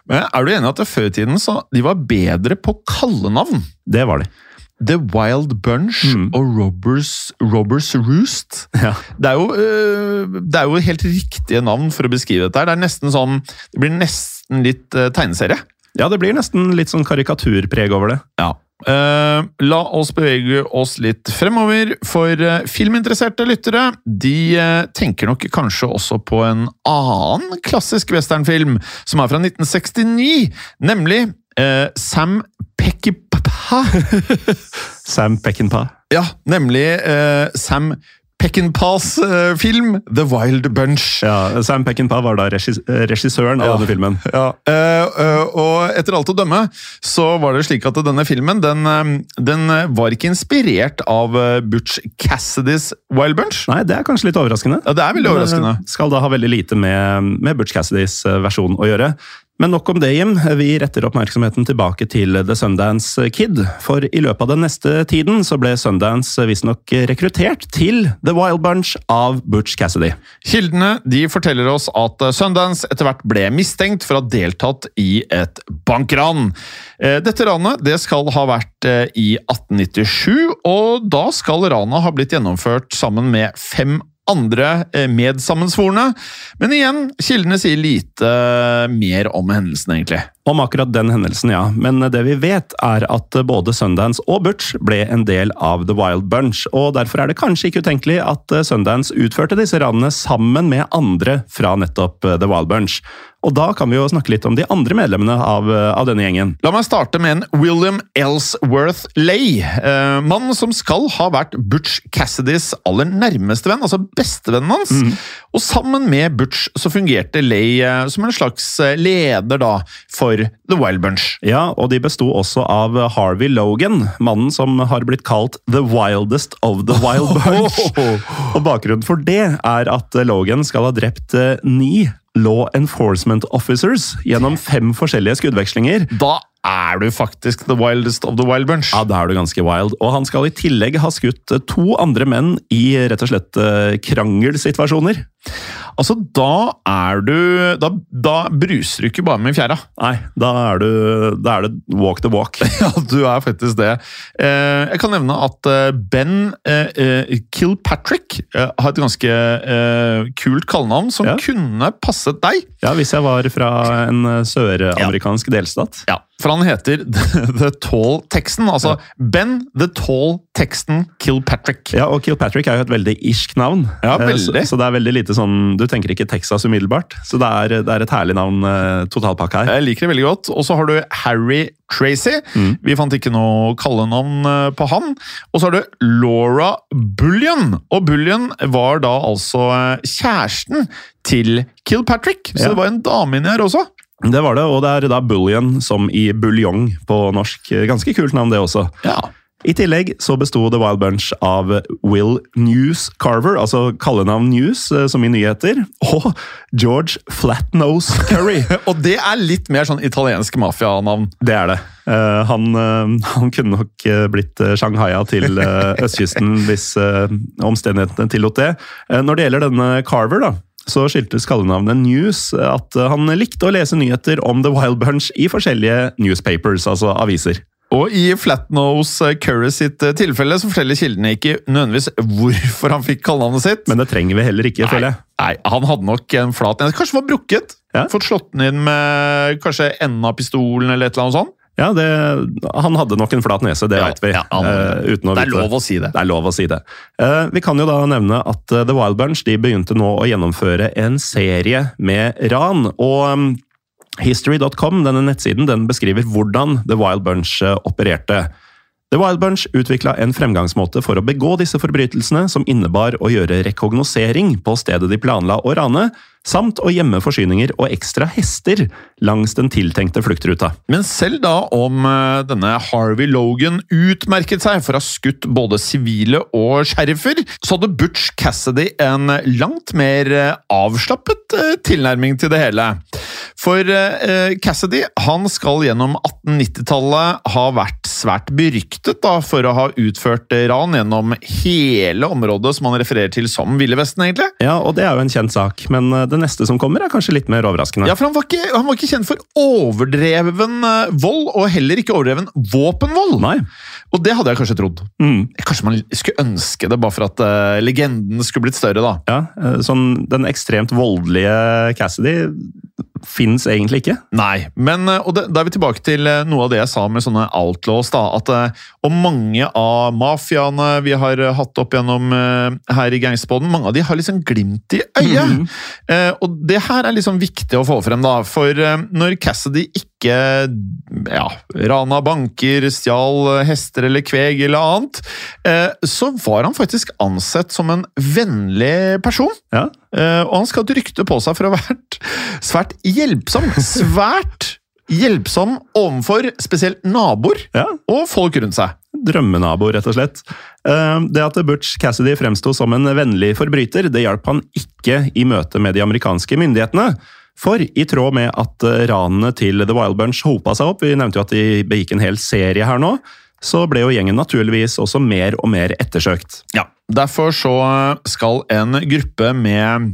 Men er du enig i at før i tiden så de var bedre på kallenavn? Det var de. The Wild Bunch Mm. og Robbers, Robbers Roost. Ja. Det er, jo, øh, det er jo helt riktige navn for å beskrive dette. her. Det sånn, det blir nesten litt øh, tegneserie. ja, det blir nesten litt sånn karikaturpreg over det. Ja. Uh, la oss bevege oss litt fremover, for uh, filminteresserte lyttere de uh, tenker nok kanskje også på en annen klassisk westernfilm, som er fra 1969, nemlig eh, Sam Peckinpah. *laughs* Sam Peckinpah. ja, nemlig eh, Sam Peckinpahs eh, film The Wild Bunch. Ja, Sam Peckinpah var da regis regissøren av Ja. denne filmen. Ja, eh, eh, og etter alt å dømme så var det slik at denne filmen den, eh, den eh, var ikke inspirert av eh, Butch Cassidys Wild Bunch. Nei, det er kanskje litt overraskende. Ja, det er veldig overraskende. Eh, Skal da ha veldig lite med, med Butch Cassidys eh, versjon å gjøre. Men nok om det, Jim. Vi retter oppmerksomheten tilbake til The Sundance Kid. For i løpet av den neste tiden så ble Sundance visstnok rekruttert til The Wild Bunch av Butch Cassidy. Kildene de forteller oss at Sundance etter hvert ble mistenkt for å ha deltatt i et bankran. Eh, Dette ranet det skal ha vært eh, i 1897, og da skal ranet ha blitt gjennomført sammen med fem andre eh, medsammensvorne. Men igjen, kildene sier lite mer om hendelsen, egentlig. Om akkurat den hendelsen, ja. Men det vi vet, er at både Sundance og Butch ble en del av The Wild Bunch, og derfor er det kanskje ikke utenkelig at Sundance utførte disse ranene sammen med andre fra nettopp The Wild Bunch. Og da kan vi jo snakke litt om de andre medlemmene av, av denne gjengen. La meg starte med en William Ellsworth Lay. Eh, mannen som skal ha vært Butch Cassidys aller nærmeste venn, altså bestevennen hans. Og sammen med Butch så fungerte Lay eh, som en slags eh, leder da for The Wild Bunch. Ja, og de besto også av Harvey Logan, mannen som har blitt kalt The Wildest of the Wild *laughs* Bunch. Og bakgrunnen for det er at Logan skal ha drept eh, ni law enforcement officers gjennom fem forskjellige skuddvekslinger. Da er du faktisk the wildest of the wild bunch. Ja, da er du ganske wild. Og han skal i tillegg ha skutt eh, to andre menn i rett og slett eh, krangelsituasjoner. Altså, da er du Da, da bruser du ikke bare med fjæra. Nei, da er, du, da er det walk the walk. *laughs* Ja, du er faktisk det. Eh, jeg kan nevne at Ben Kilpatrick har et ganske kult kallenavn som Ja. kunne passet deg. Ja, hvis jeg var fra en søramerikansk delstat. Ja, For han heter *laughs* The, Tall Texan. Altså Ben The Tall Texan Kilpatrick. Ja, og Kilpatrick er jo et veldig irsk navn. Ja, Eh, veldig. Så, så det er veldig lite sånn Du tenker ikke Texas umiddelbart. Så det er, det er et herlig navn, eh, totalpakke her. Jeg liker det veldig godt. Og så har du Harry Tracy. Vi fant ikke noe kallenavn eh, på han. Og så har du Laura Bullion. Og Bullion var da altså kjæresten til Kilpatrick. Så Ja. det var en dame inni her også. Det var det, og det er da Bullion som i buljong på norsk. Ganske kult navn, det også. Ja. I tillegg så besto The Wild Bunch av Will News Carver, altså kallenavn News, eh, som i nyheter, og George Flatnose Curry. *laughs* Og det er litt mer sånn italiensk mafianavn. Det er det. Eh, han, eh, han kunne nok blitt shanghaia til *laughs* østkysten hvis omstendighetene tillot det. Når det gjelder denne Carver, da, så skyldtes kallenavnet News at han likte å lese nyheter om The Wild Bunch i forskjellige newspapers, altså aviser. Og i Flatnose Curry sitt tilfelle så forteller kildene ikke nødvendigvis hvorfor han fikk kallenavnet sitt. Men det trenger vi heller ikke, føler jeg. Nei, han hadde nok en flat en. Kanskje var brukket. Ja. Fått slått den inn med kanskje enden av pistolen eller et eller annet sånt. Ja, det, Han hadde nok en flat nese, det Ja, vet vi. ja, han- uh, Det er vite lov å si det. Det er lov å si det. Uh, vi kan jo da nevne at eh, The Wild Bunch de begynte nå å gjennomføre en serie med ran. og um, History.com, denne nettsiden, den beskriver hvordan The Wild Bunch opererte. The Wild Bunch utvikla en fremgangsmåte for å begå disse forbrytelsene, som innebar å gjøre rekognosering på stedet de planla å rane, samt å gjemme forsyninger og ekstra hester langs den tiltenkte fluktruta. Men selv da om eh, denne Harvey Logan utmerket seg for å ha skutt både sivile og sheriffer, så hadde Butch Cassidy en langt mer eh, avslappet eh, tilnærming til det hele. For Cassidy han skal gjennom 1890-tallet ha vært svært beryktet da, for å ha utført ran gjennom hele området som han refererer til som Ville Vesten, egentlig. Ja, og det er jo en kjent sak, men eh, det neste som kommer er kanskje litt mer overraskende. Ja, for han var, ikke, han var ikke kjent for overdreven eh, vold, og heller ikke overdreven våpenvold. Nei. Og det hadde jeg kanskje trodd. Mm. Kanskje man skulle ønske det, bare for at uh, legenden skulle blitt større, da. Ja, eh, sånn Den ekstremt voldelige Cassidy fins egentlig ikke. Nei, men eh, og det, da er vi tilbake til eh, noe av det jeg sa med sånne outlaws. da, at eh, Og mange av mafiaene vi har hatt opp gjennom her i Gangsterboden, mange av de har liksom glimt i øyet. Eh, og det her er liksom viktig å få frem, da. For når Cassidy ikke ja, rana banker, stjal hester eller kveg eller annet, eh, så var han faktisk ansett som en vennlig person. Ja, Eh, og han skal ha et rykte på seg for å ha vært svært hjelpsom. *laughs* Svært hjelpsom overfor spesielt naboer ja. og folk rundt seg. Drømmenabo, rett og slett. Eh, Det at Butch Cassidy fremsto som en vennlig forbryter, det hjalp han ikke i møte med de amerikanske myndighetene. For i tråd med at eh, ranene til The Wild Bunch hopa seg opp, vi nevnte jo at de begikk en hel serie her nå, så ble jo gjengen naturligvis også mer og mer ettersøkt. Ja, Derfor så skal en gruppe med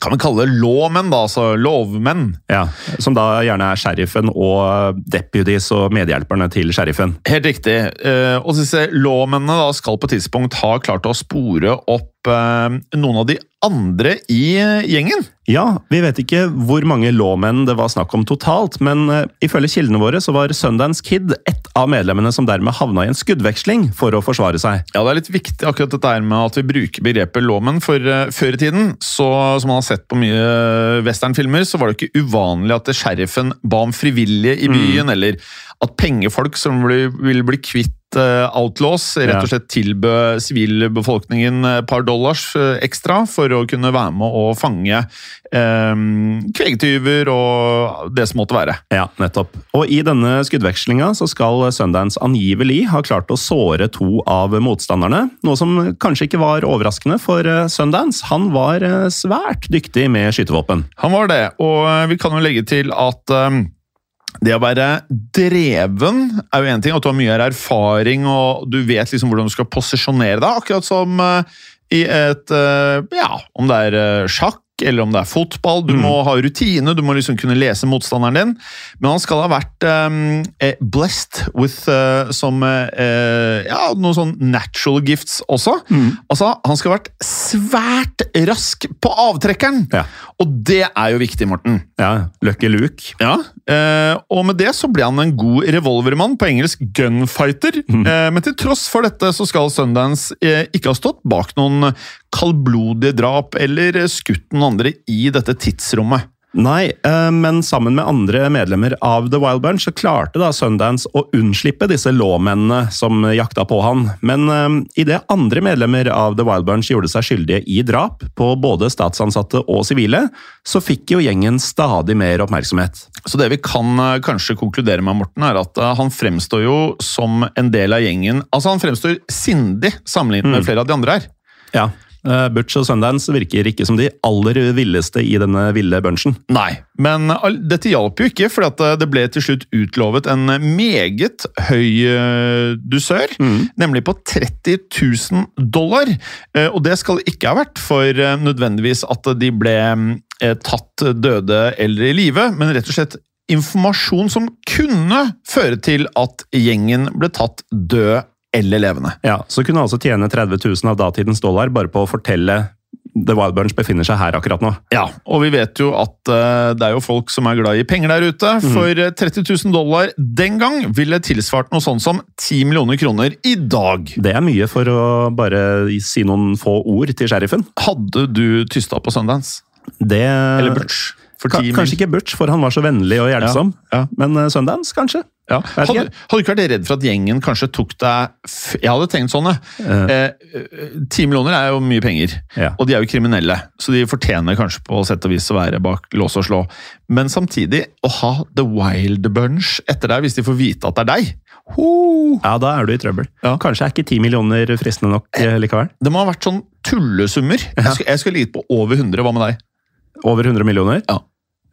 kan vi kalle det lawmen, da, altså lovmenn. Ja, Som da gjerne er sheriffen og deputies og medhjelperne til sheriffen. Helt riktig. Eh, Og disse lawmennene da skal på et tidspunkt ha klart å spore opp noen av de andre i eh, gjengen. Ja, vi vet ikke hvor mange lawmen det var snakk om totalt, men eh, ifølge kildene våre så var Sundance Kid ett av medlemmene som dermed havna i en skuddveksling for å forsvare seg. Ja, Det er litt viktig akkurat dette her med at vi bruker begrepet lawmen, for eh, før i tiden, så, som man har sett på mye westernfilmer, så var det ikke uvanlig at sheriffen ba om frivillige i byen, eller at pengefolk som vil, vil bli kvitt eh, outlaws, rett og slett tilbød sivilbefolkningen et par dollars eh, ekstra for å kunne være med å fange eh, kvegtyver og det som måtte være. Ja, nettopp. Og i denne skuddvekslinga så skal Sundance angivelig ha klart å såre to av motstanderne. Noe som kanskje ikke var overraskende, for eh, Sundance han var eh, svært dyktig med skytevåpen. Han var det, og eh, vi kan jo legge til at eh, det å være dreven er jo én ting, at du har mye erfaring og du vet liksom hvordan du skal posisjonere deg, akkurat som eh, i et eh, Ja, om det er eh, sjakk eller om det er fotball. Du må ha rutine, du må liksom kunne lese motstanderen din. Men han skal ha vært eh, blessed with eh, som eh, ja, noen sånn natural gifts også. Altså, Han skal ha vært svært rask på avtrekkeren! Ja. Og det er jo viktig, Morten. Ja, Lucky Luke. Ja, eh, og med det så ble han en god revolvermann, på engelsk gunfighter. Eh, men til tross for dette så skal Sundance ikke ha stått bak noen kaldblodige drap eller skutt noen andre i dette tidsrommet. Nei, eh, men sammen med andre medlemmer av The Wild Bunch så klarte da Sundance å unnslippe disse lawmennene som jakta på han. Men eh, idet andre medlemmer av The Wild Bunch gjorde seg skyldige i drap på både statsansatte og sivile, så fikk jo gjengen stadig mer oppmerksomhet. Så det vi kan eh, kanskje konkludere med, Morten, er at han fremstår jo som en del av gjengen Altså, han fremstår sindig sammenlignet med flere av de andre her. Ja, Butch og Sundance virker ikke som de aller villeste i denne ville bunchen. Nei, men dette hjalp jo ikke, for det ble til slutt utlovet en meget høy eh, dusør, nemlig på 30 000 dollar. Eh, Og det skal ikke ha vært for eh, nødvendigvis at de ble eh, tatt døde eller i live, men rett og slett informasjon som kunne føre til at gjengen ble tatt død eller levende. Ja, Så kunne han altså tjene 30 000 av datidens dollar bare på å fortelle The Wild Bunch befinner seg her akkurat nå. Ja, og vi vet jo at uh, det er jo folk som er glad i penger der ute. For eh, 30 000 dollar den gang ville tilsvart noe sånn som 10 millioner kroner i dag. Det er mye for å bare si noen få ord til sheriffen. Hadde du tysta på Sundance? Det, Eller Butch? Ka kanskje ikke Butch, for han var så vennlig og hjelpsom. Ja, ja. Men uh, Sundance, kanskje? Ja. Hadde, hadde du ikke vært redd for at gjengen kanskje tok deg Jeg hadde tenkt sånn, jeg. Eh, eh, 10 millioner er jo mye penger, Ja. og de er jo kriminelle. Så de fortjener kanskje på sett og vis å være bak lås og slå. Men samtidig, å ha The Wild Bunch etter deg hvis de får vite at det er deg ho, Ja, da er du i trøbbel. Ja. Kanskje er ikke 10 millioner fristende nok eh, likevel. Det må ha vært sånn tullesummer. Jeg skulle, jeg skulle ligget på over 100. Hva med deg? Over 100 millioner? Ja.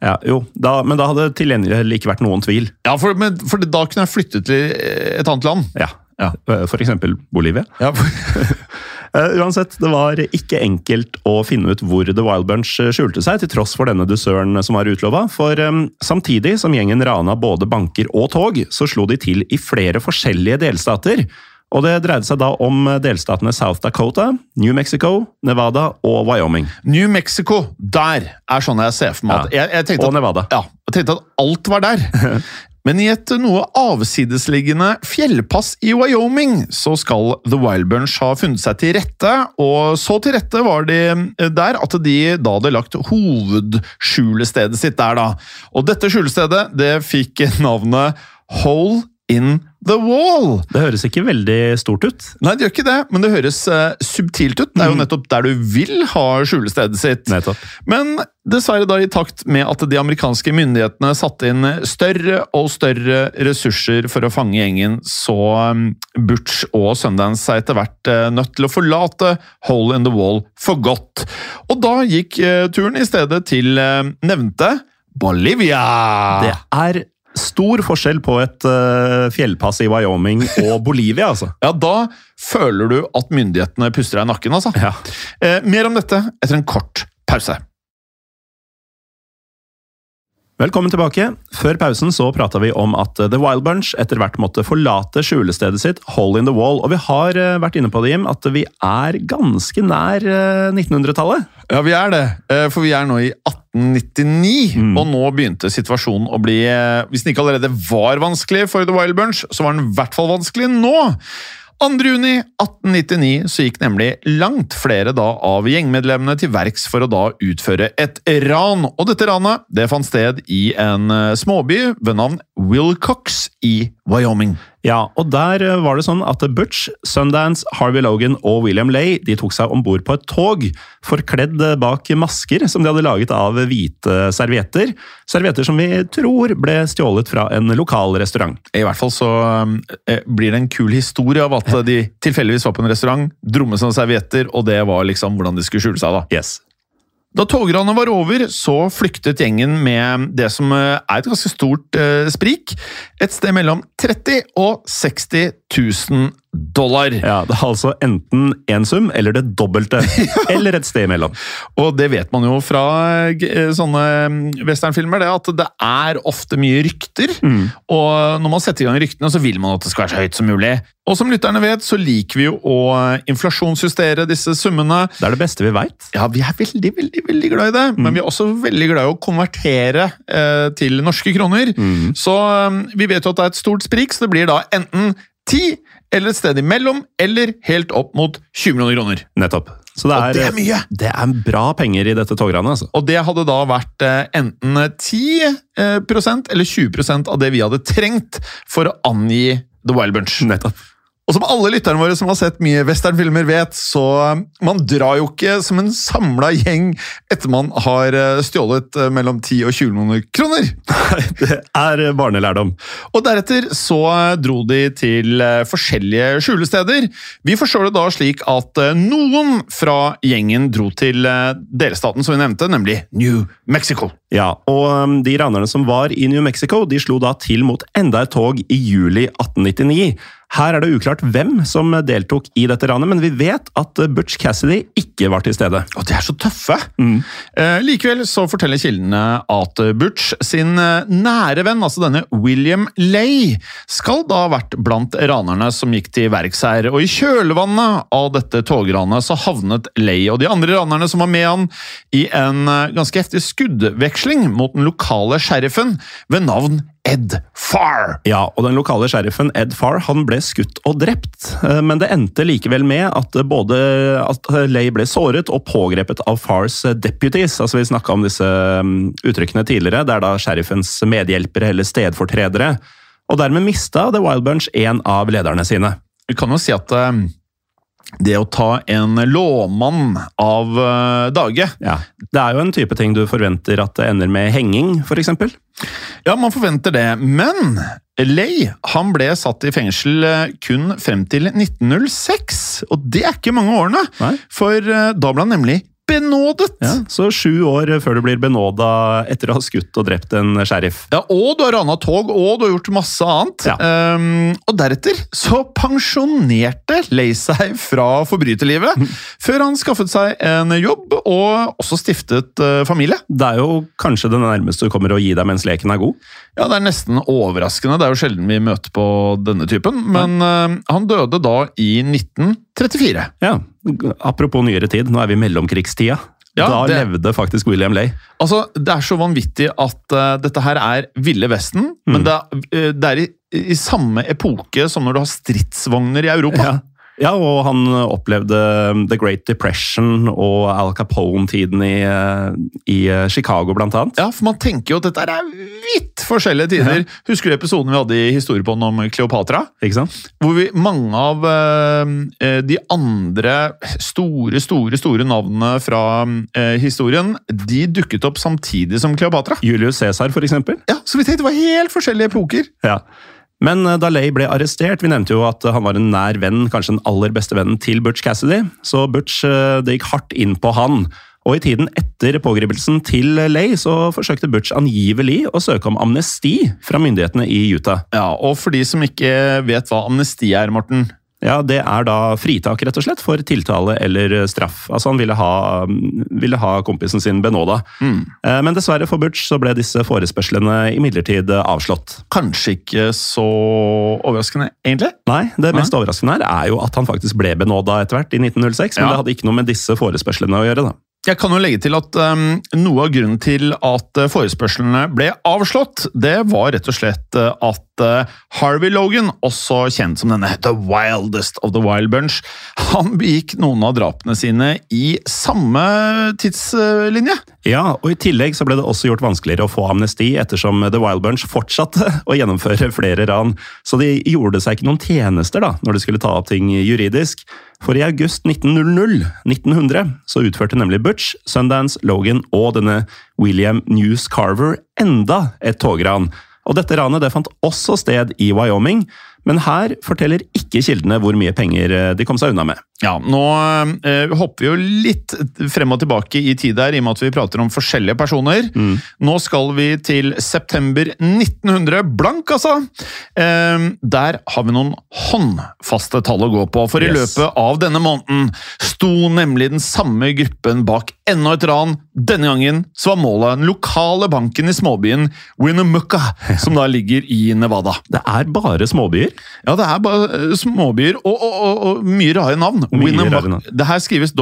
Ja, jo, da, men da hadde tilgjengelig til ikke vært noen tvil. Ja, for, men, for da kunne jeg flyttet til et annet land. Ja. Ja. For eksempel Bolivia. Ja, for, *laughs* Eh, uansett, det var ikke enkelt å finne ut hvor The Wild Bunch eh, skjulte seg, til tross for denne dusøren som var utlova. For um, samtidig som gjengen rana både banker og tog, så slo de til i flere forskjellige delstater. Og det dreide seg da om delstatene South Dakota, New Mexico, Nevada og Wyoming. New Mexico, der er sånn jeg ser for meg at Ja. jeg, jeg Og at, Nevada. Ja, jeg tenkte at alt var der. *laughs* Men i et noe avsidesliggende fjellpass i Wyoming så skal The Wild Bunch ha funnet seg til rette, og så til rette var de eh, der at de da hadde lagt hovedskjulestedet sitt der, da. Og dette skjulestedet det fikk navnet Hole in the Wall. Det høres ikke veldig stort ut. Nei, det gjør ikke det, men det høres uh, subtilt ut. Det er jo nettopp der du vil ha skjulestedet sitt. Nettopp. Men dessverre da i takt med at de amerikanske myndighetene satte inn større og større ressurser for å fange gjengen, så um, Butch og Sundance seg etter hvert uh, nødt til å forlate Hole in the Wall for godt. Og da gikk uh, turen i stedet til eh, nevnte Bolivia. Det er stor forskjell på et uh, fjellpass i Wyoming og *laughs* Bolivia, altså. Ja, da føler du at myndighetene puster deg i nakken, altså. Ja. Eh, mer om dette etter en kort pause. Velkommen tilbake. Før pausen så prata vi om at The Wild Bunch etter hvert måtte forlate skjulestedet sitt Hole in the Wall, og vi har eh, vært inne på det, Jim, at vi er ganske nær eh, 1900-tallet. Ja, vi er det. Eh, For vi er nå i 1899, Mm. og nå begynte situasjonen å bli eh, Hvis den ikke allerede var vanskelig for The Wild Bunch, så var den i hvert fall vanskelig nå. 2. juni 1899 så gikk nemlig langt flere da av gjengmedlemmene til verks for å da utføre et ran. Og dette ranet det fant sted i en eh, småby ved navn Wilcox i Wyoming. Ja, og der eh, var det sånn at Butch, Sundance, Harvey Logan og William Lay de tok seg om bord på et tog, forkledd eh, bak masker som de hadde laget av hvite servietter. Servietter som vi tror ble stjålet fra en lokal restaurant. I hvert fall så eh, blir det en kul historie av at *laughs* de tilfeldigvis var på en restaurant, drommet som servietter, og det var liksom hvordan de skulle skjule seg. da. Yes. Da togranet var over, så flyktet gjengen med det som eh, er et ganske stort eh, sprik. Et sted mellom 30 og 60 000 dollar. Ja, Det er altså enten én sum eller det dobbelte. *laughs* Eller et sted imellom. Og det vet man jo fra eh, eh, sånne mm, westernfilmer, det at det er ofte mye rykter. Og når man setter i gang ryktene, så vil man at det skal være så høyt som mulig. Og som lytterne vet, så liker vi jo å eh, inflasjonsjustere disse summene. Det er det beste vi veit. Ja, vi er veldig, veldig, veldig glad i det, men vi er også veldig glad i å konvertere eh, til norske kroner. Så eh, vi vet jo at det er et stort sprik, så det blir da enten 10 eller et sted imellom, eller helt opp mot 20 millioner kroner. Nettopp. Så det er, det er mye! Det er bra penger i dette togranet. altså. Og det hadde da vært eh, enten 10 eh, prosent eller 20 prosent av det vi hadde trengt for å angi The Wild Bunch. Nettopp. Og som alle lytterne våre som har sett mye westernfilmer vet, så eh, man drar jo ikke som en samla gjeng etter man har eh, stjålet eh, mellom 10 og 20 millioner kroner. Nei, Det er barnelærdom. Og deretter så dro de til forskjellige skjulesteder. Vi forstår det da slik at noen fra gjengen dro til delstaten som vi nevnte, nemlig New Mexico. Ja, og um, de ranerne som var i New Mexico, de slo da til mot enda et tog i juli 1899. Her er det uklart hvem som deltok i dette ranet, men vi vet at Butch Cassidy ikke var til stede. Og de er så tøffe! Eh, likevel så forteller kildene at Butch sin eh, nære venn, altså denne William Lay, skal da ha vært blant ranerne som gikk til verks her. Og i kjølvannet av dette togranet så havnet Lay og de andre ranerne som var med han, i en eh, ganske heftig skuddveksling mot den lokale sheriffen ved navn Ed Farr. Ja, og den lokale sheriffen Ed Farr han ble skutt og drept, eh, men det endte likevel med at eh, både at Lay ble såret og pågrepet av Farrs eh, deputies. Altså Vi snakka om disse mm, uttrykkene tidligere. Det er da sheriffens medhjelpere eller stedfortredere. Og dermed mista The Wild Bunch en av lederne sine. Vi kan jo si at eh, det å ta en låmann av eh, dage Ja, Det er jo en type ting du forventer at det ender med henging, f.eks. Ja, man forventer det, men Lay han ble satt i fengsel eh, kun frem til 1906, og det er ikke mange årene, Nei. for eh, da ble han nemlig benådet. Ja, så sju år før du blir benåda etter å ha skutt og drept en sheriff. Ja, og du har rana tog, og du har gjort masse annet. Ja. Um, og deretter så pensjonerte Lay seg fra forbryterlivet, før han skaffet seg en jobb og også stiftet uh, familie. Det er jo kanskje det nærmeste du kommer å gi deg mens leken er god. Ja, det er nesten overraskende. Det er jo sjelden vi møter på denne typen. Men uh, han døde da i 1934. Ja, Apropos nyere tid, nå er vi i mellomkrigstida. Ja, da det- levde faktisk William Lay. Altså, Det er så vanvittig at uh, dette her er Ville Vesten, men det eh, det er i, i samme epoke som når du har stridsvogner i Europa. Ja. Ja, og han opplevde The Great Depression og Al Capone-tiden i, eh, i eh, Chicago, blant annet. Ja, for man tenker jo at dette er vidt forskjellige tider. Husker du episoden vi hadde i Historiepodden om Kleopatra? Ikke sant? Hvor vi, mange av eh, de andre store, store store navnene fra eh, historien, de dukket opp samtidig som Kleopatra. Julius Cæsar, for eksempel. Ja, Så vi tenkte det var helt forskjellige epoker. Ja. Men eh, da Lay ble arrestert, vi nevnte jo at eh, han var en nær venn, kanskje den aller beste vennen til Butch Cassidy, så Butch eh, det gikk hardt inn på han. Og i tiden etter pågripelsen til Lay så forsøkte Butch angivelig å søke om amnesti fra myndighetene i Utah. Ja, Og for de som ikke vet hva amnesti er, Morten Ja, Det er da fritak rett og slett for tiltale eller straff. Altså Han ville ha, ville ha kompisen sin benåda. Mm. Men dessverre for Butch så ble disse forespørslene imidlertid avslått. Kanskje ikke så overraskende, egentlig? Nei, det mest overraskende her er jo at han faktisk ble benåda etter hvert, i 1906. Men Ja. det hadde ikke noe med disse forespørslene å gjøre. da. Jeg kan jo legge til at um, Noe av grunnen til at forespørslene ble avslått, det var rett og slett uh, at uh, Harvey Logan, også kjent som denne The Wildest of the Wild Bunch, han begikk noen av drapene sine i samme tidslinje. Ja, og I tillegg så ble det også gjort vanskeligere å få amnesti, ettersom The Wild Bunch fortsatte *laughs* å gjennomføre flere ran. Så de gjorde seg ikke noen tjenester da, når de skulle ta opp ting juridisk. For i august 1900, 1900 så utførte nemlig Butch, Sundance, Logan og denne William News Carver enda et togran. Og dette ranet det fant også sted i Wyoming, men her forteller ikke kildene hvor mye penger eh, de kom seg unna med. Ja, Nå eh, hopper vi jo litt frem og tilbake i tid her, i og med at vi prater om forskjellige personer. Nå skal vi til september 1900, blank altså! Eh, der har vi noen håndfaste tall å gå på, for i Yes. løpet av denne måneden sto nemlig den samme gruppen bak enda et ran. Denne gangen så var målet den lokale banken i småbyen Winnemucca, *laughs* som da ligger i Nevada. Det er bare småbyer. Ja, det er bare eh, småbyer og, og, og, og mye rare navn. Winnemucca- Det her skrives E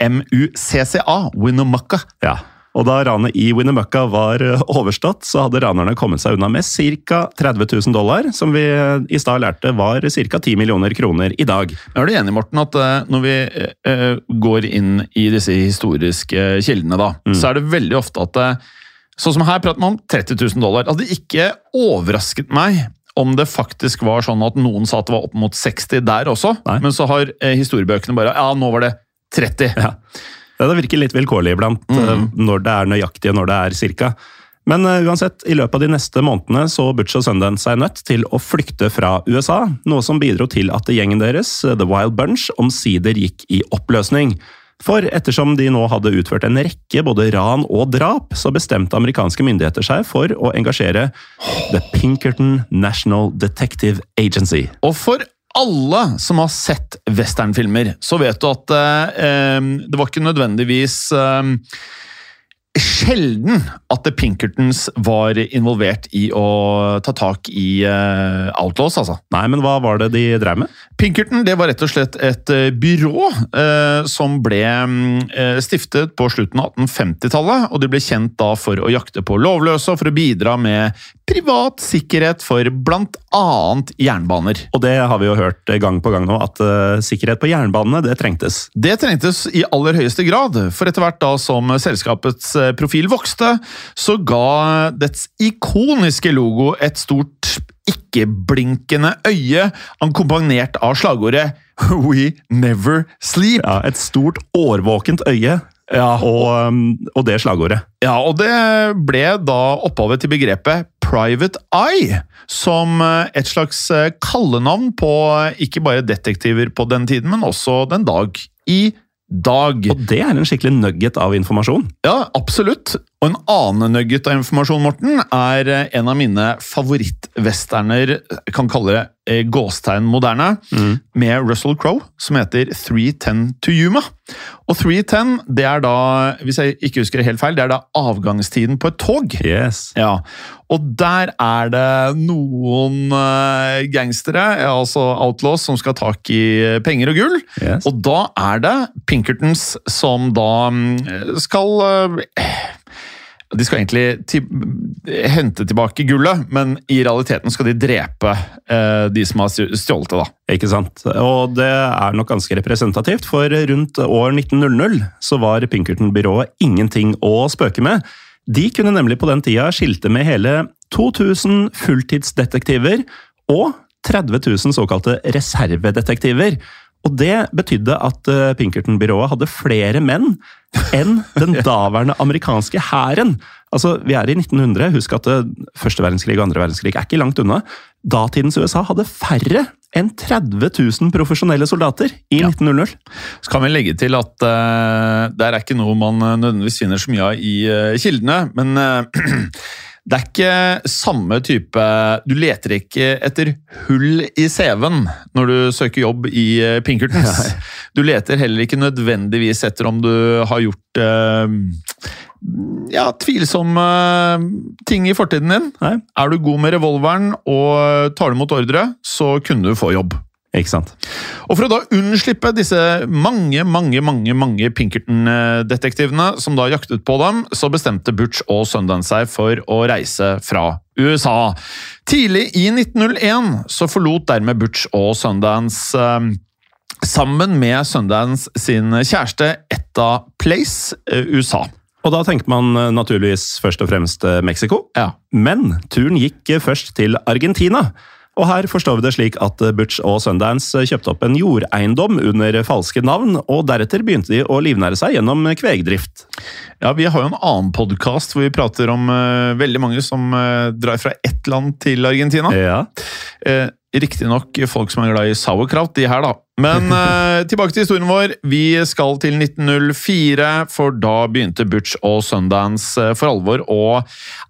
W-I-N-N-E-M-U-C-C-A. Winnemucca. Ja. Og da ranet i Winnemucca var eh, overstått, så hadde ranerne kommet seg unna med ca. 30 000 dollar, som vi eh, i stad lærte var ca. 10 millioner kroner i dag. Er du enig, Morten, at når vi går inn i disse historiske kildene, da, Mm. så er det veldig ofte at Sånn som her prater man om 30 000 dollar. Det hadde ikke overrasket meg om det faktisk var sånn at noen sa at det var opp mot 60 der også, Nei. men så har eh, historiebøkene bare Ja, nå var det 30. Ja. Det virker litt vilkårlig iblant, mm. når det er nøyaktig og når det er cirka. Men eh, uansett, i løpet av de neste månedene så Butch og Sundance seg nødt til å flykte fra USA, noe som bidro til at gjengen deres, eh, The Wild Bunch, omsider gikk i oppløsning. For ettersom de nå hadde utført en rekke både ran og drap, så bestemte amerikanske myndigheter seg for å engasjere The Pinkerton National Detective Agency. Og for alle som har sett westernfilmer, så vet du at eh, eh, det var ikke nødvendigvis eh, Sjelden at The Pinkertons var involvert i å ta tak i uh, Outlaws, altså. Nei, men hva var det de drev med? Pinkerton det var rett og slett et uh, byrå uh, som ble stiftet på slutten av 1850-tallet. og De ble kjent da for å jakte på lovløse og for å bidra med privat sikkerhet for bl.a. jernbaner. Og det har vi jo hørt gang på gang nå, at sikkerhet på jernbanene, det trengtes. Det trengtes i aller høyeste grad, for etter hvert da som selskapets profil vokste, så ga dets ikoniske logo et stort ikke-blinkende øye, akkompagnert av slagordet We never sleep. Ja, et stort årvåkent øye, Ja, og, um, og det slagordet. Ja, og det ble da opphavet til begrepet Private Eye, som eh, et slags eh, kallenavn på eh, ikke bare detektiver på den tiden, men også den dag i dag. Og det er en skikkelig nugget av informasjon. Ja, absolutt. Og en annen nugget av informasjon, Morten, er eh, en av mine favorittwesterner, kan kalle det gåstegn moderne, med Russell Crowe, som heter 310 to Yuma. Og 310, det er da, hvis jeg ikke husker det helt feil, det er da avgangstiden på et tog. Yes. Ja, og der er det noen eh, gangstere, altså outlaws, som skal ha tak i penger og gull. Yes. Og da er det Pinkertons som da mm, skal eh, De skal egentlig til, hente tilbake gullet, men i realiteten skal de drepe eh, de som har stjålet det, da. Ikke sant? Og det er nok ganske representativt, for rundt år 1900 så var Pinkerton-byrået ingenting å spøke med. De kunne nemlig på den tida skilte med hele 2000 fulltidsdetektiver og 30 000 såkalte reservedetektiver. Og det betydde at eh, Pinkerton-byrået hadde flere menn enn den *laughs* daværende amerikanske hæren. Altså, Vi er i 1900. Husk at eh, første verdenskrig og andre verdenskrig er ikke langt unna. Datidens USA hadde færre enn 30 000 profesjonelle soldater i 1900. Så kan vi legge til at uh, det er ikke noe man eh, nødvendigvis finner så mye av i uh, kildene, men uh, *clears throat* det er ikke samme type Du leter ikke etter hull i CV-en når du søker jobb i Pinkertons. Du leter heller ikke nødvendigvis etter om du har gjort ja, tvilsomme ting i fortiden din. Nei. Er du god med revolveren og tar imot mot ordre, så kunne du få jobb. Ikke sant? Og For å da unnslippe disse mange mange, mange, mange Pinkerton-detektivene som da jaktet på dem, så bestemte Butch og Sundance seg for å reise fra USA. Tidlig i 1901 så forlot dermed Butch og Sundance eh, sammen med Sundance sin kjæreste Etta Place, eh, USA. Og da tenker man eh, naturligvis først og fremst Mexico. Ja. Men turen gikk først til Argentina. Og her forstår vi det slik at Butch og Sundance kjøpte opp en jordeiendom under falske navn, og deretter begynte de å livnære seg gjennom kvegdrift. Ja, Vi har jo en annen podkast hvor vi prater om uh, veldig mange som uh, drar fra ett land til Argentina. Ja. Eh, Riktignok folk som er glad i sauerkraut, de her, da. Men *laughs* eh, tilbake til historien vår. Vi skal til 1904, for da begynte Butch og Sundance eh, for alvor å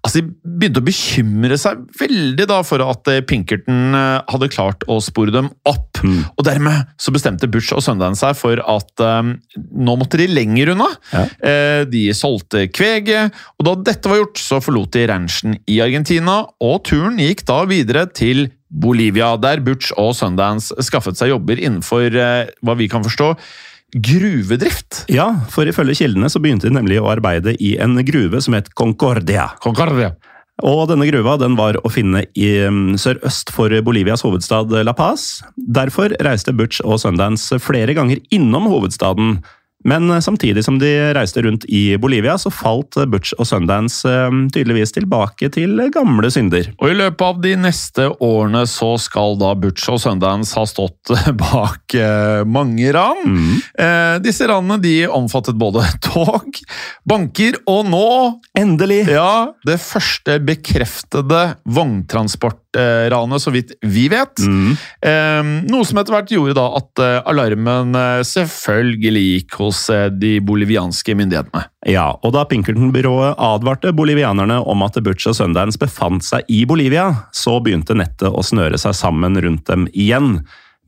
Altså, de begynte å bekymre seg veldig da for at eh, Pinkerton eh, hadde klart å spore dem opp. Og dermed så bestemte Butch og Sundance seg for at nå måtte de lenger unna. Ja. Eh, de solgte kveget, og da dette var gjort, så forlot de ranchen i Argentina, og turen gikk da videre til Bolivia, der Butch og Sundance skaffet seg jobber innenfor eh, hva vi kan forstå gruvedrift. Ja, for ifølge kildene så begynte de nemlig å arbeide i en gruve som het Concordia. Concordia. Og denne gruva den var å finne i mm, sørøst for Bolivias hovedstad La Paz. Derfor reiste Butch og Sundance flere ganger innom hovedstaden. Men samtidig som de reiste rundt i Bolivia, så falt Butch og Sundance eh, tydeligvis tilbake til gamle synder. Og i løpet av de neste årene så skal da Butch og Sundance ha stått *laughs* bak eh, mange ran. Eh, disse ranene de omfattet både *laughs* tog, banker og nå Endelig! Ja, det første bekreftede vogntransportranet, så vidt vi vet. Eh, noe som etter hvert gjorde da at eh, alarmen eh, selvfølgelig gikk hos eh, de bolivianske myndighetene. Ja, og da Pinkerton-byrået advarte bolivianerne om at Butch og Sundance befant seg i Bolivia, så begynte nettet å snøre seg sammen rundt dem igjen.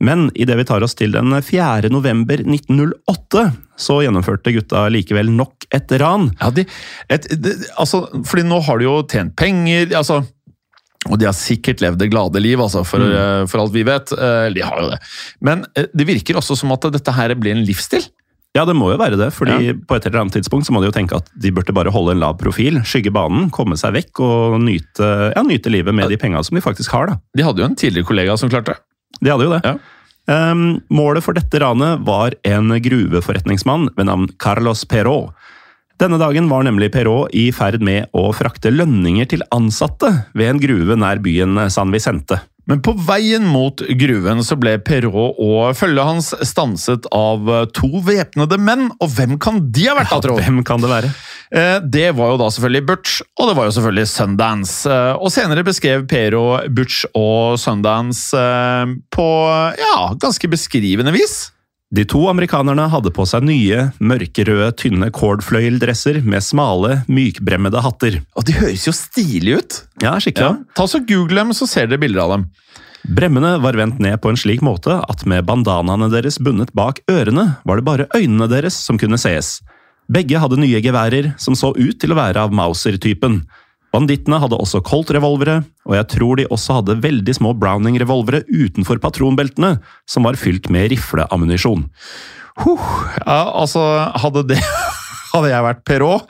Men idet vi tar oss til den 4. november 1908, så gjennomførte gutta likevel nok et ran. Ja, de, et, de, altså, fordi nå har de jo tjent penger, altså og de har sikkert levd det glade liv, altså, for, mm. for alt vi vet. Eh, De har jo det. Men eh, det virker også som at dette her blir en livsstil. Ja, det må jo være det, fordi på et eller annet tidspunkt så må de jo tenke at de burde bare holde en lav profil, skygge banen, komme seg vekk og nyte, ja, nyte livet med de penga som de faktisk har, da. De hadde jo en tidligere kollega som klarte det. De hadde jo det. Ja. Um, målet for dette ranet var en gruveforretningsmann ved navn Carlos Perrault. Denne dagen var nemlig Perrault i ferd med å frakte lønninger til ansatte ved en gruve nær byen San Vicente. Men på veien mot gruven så ble Perrault og følget hans stanset av to væpnede menn, og hvem kan de ha vært, da, tro? Hvem kan det være? Eh, Det var jo da selvfølgelig Butch, og det var jo selvfølgelig Sundance. Eh, Og senere beskrev Pero Butch og Sundance eh, på ja, ganske beskrivende vis. De to amerikanerne hadde på seg nye, mørkerøde, tynne cordfløyeldresser med smale, mykbremmede hatter. Og de høres jo stilige ut! Ja, skikkelig. Ja. Ta så Google dem, så ser dere bilder av dem. Bremmene var vendt ned på en slik måte at med bandanaene deres bundet bak ørene, var det bare øynene deres som kunne sees. Begge hadde nye geværer, som så ut til å være av Mauser-typen. Bandittene hadde også Colt-revolvere, og jeg tror de også hadde veldig små Browning-revolvere utenfor patronbeltene, som var fylt med rifleammunisjon. Huh. Ja, altså, hadde det *laughs* Hadde jeg vært Perrault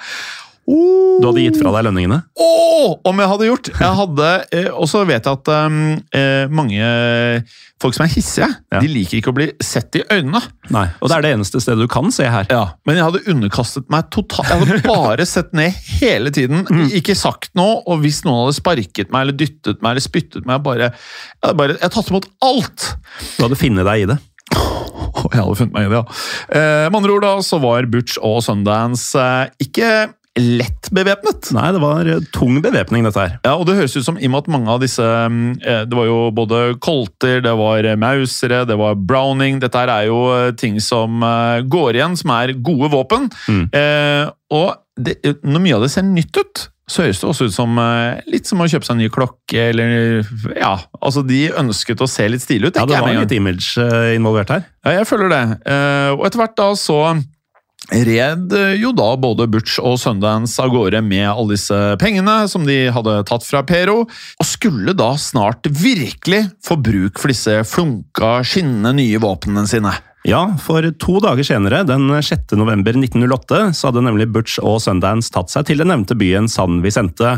oh. Du hadde gitt fra deg lønningene? Oh, om jeg hadde gjort! Jeg hadde, eh, Og så vet jeg at um, mange folk som er hissige, Ja. de liker ikke å bli sett i øynene. Nei, og det er det eneste stedet du kan se her. Ja, Men jeg hadde underkastet meg totalt Jeg hadde bare sett ned hele tiden. Ikke sagt noe. Og hvis noen hadde sparket meg eller dyttet meg eller spyttet meg bare, Jeg hadde bare, jeg hadde tatt imot alt! Du hadde funnet deg i det. Jeg hadde funnet meg i det, ja. Eh, Med andre ord da, så var Butch og Sundance eh, ikke lett bevæpnet. Nei, det var eh, tung bevæpning, dette her. Ja, og det høres ut som i og med at mange av disse mm, eh, Det var jo både kolter, det var eh, mausere, det var browning Dette her er jo ting som går igjen, som er gode våpen. Mm. Eh, og det, når mye av det ser nytt ut, så høres det også ut som litt som å kjøpe seg en ny klokke, eller Ja, altså de ønsket å se litt stilig ut. Ja, det var litt image involvert her. Ja, jeg føler det. Og etter hvert da så red eh, jo da både Butch og Sundance av gårde med alle disse pengene som de hadde tatt fra Pero, og skulle da snart virkelig få bruk for disse flunka, skinnende nye våpnene sine. Ja, for to dager senere, den 6. november 1908, så hadde nemlig Butch og Sundance tatt seg til den nevnte byen San Vicente.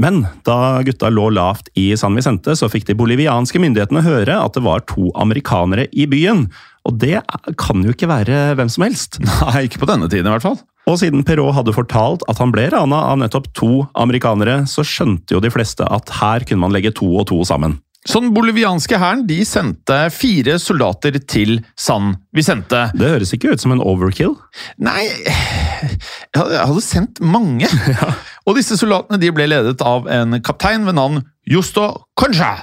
Men da gutta lå lavt i San Vicente, så fikk de bolivianske myndighetene høre at det var to amerikanere i byen. Og det kan jo ikke være hvem som helst. *laughs* Nei, ikke på denne tiden i hvert fall. Og siden Perrault hadde fortalt at han ble rana av nettopp to amerikanere, så skjønte jo de fleste at her kunne man legge to og to sammen. Så den bolivianske hæren de sendte fire soldater til San Vicente. Det høres ikke ut som en overkill. Nei Jeg hadde, sendt mange. *laughs* Og disse soldatene de ble ledet av en kaptein ved navn Justo Concha.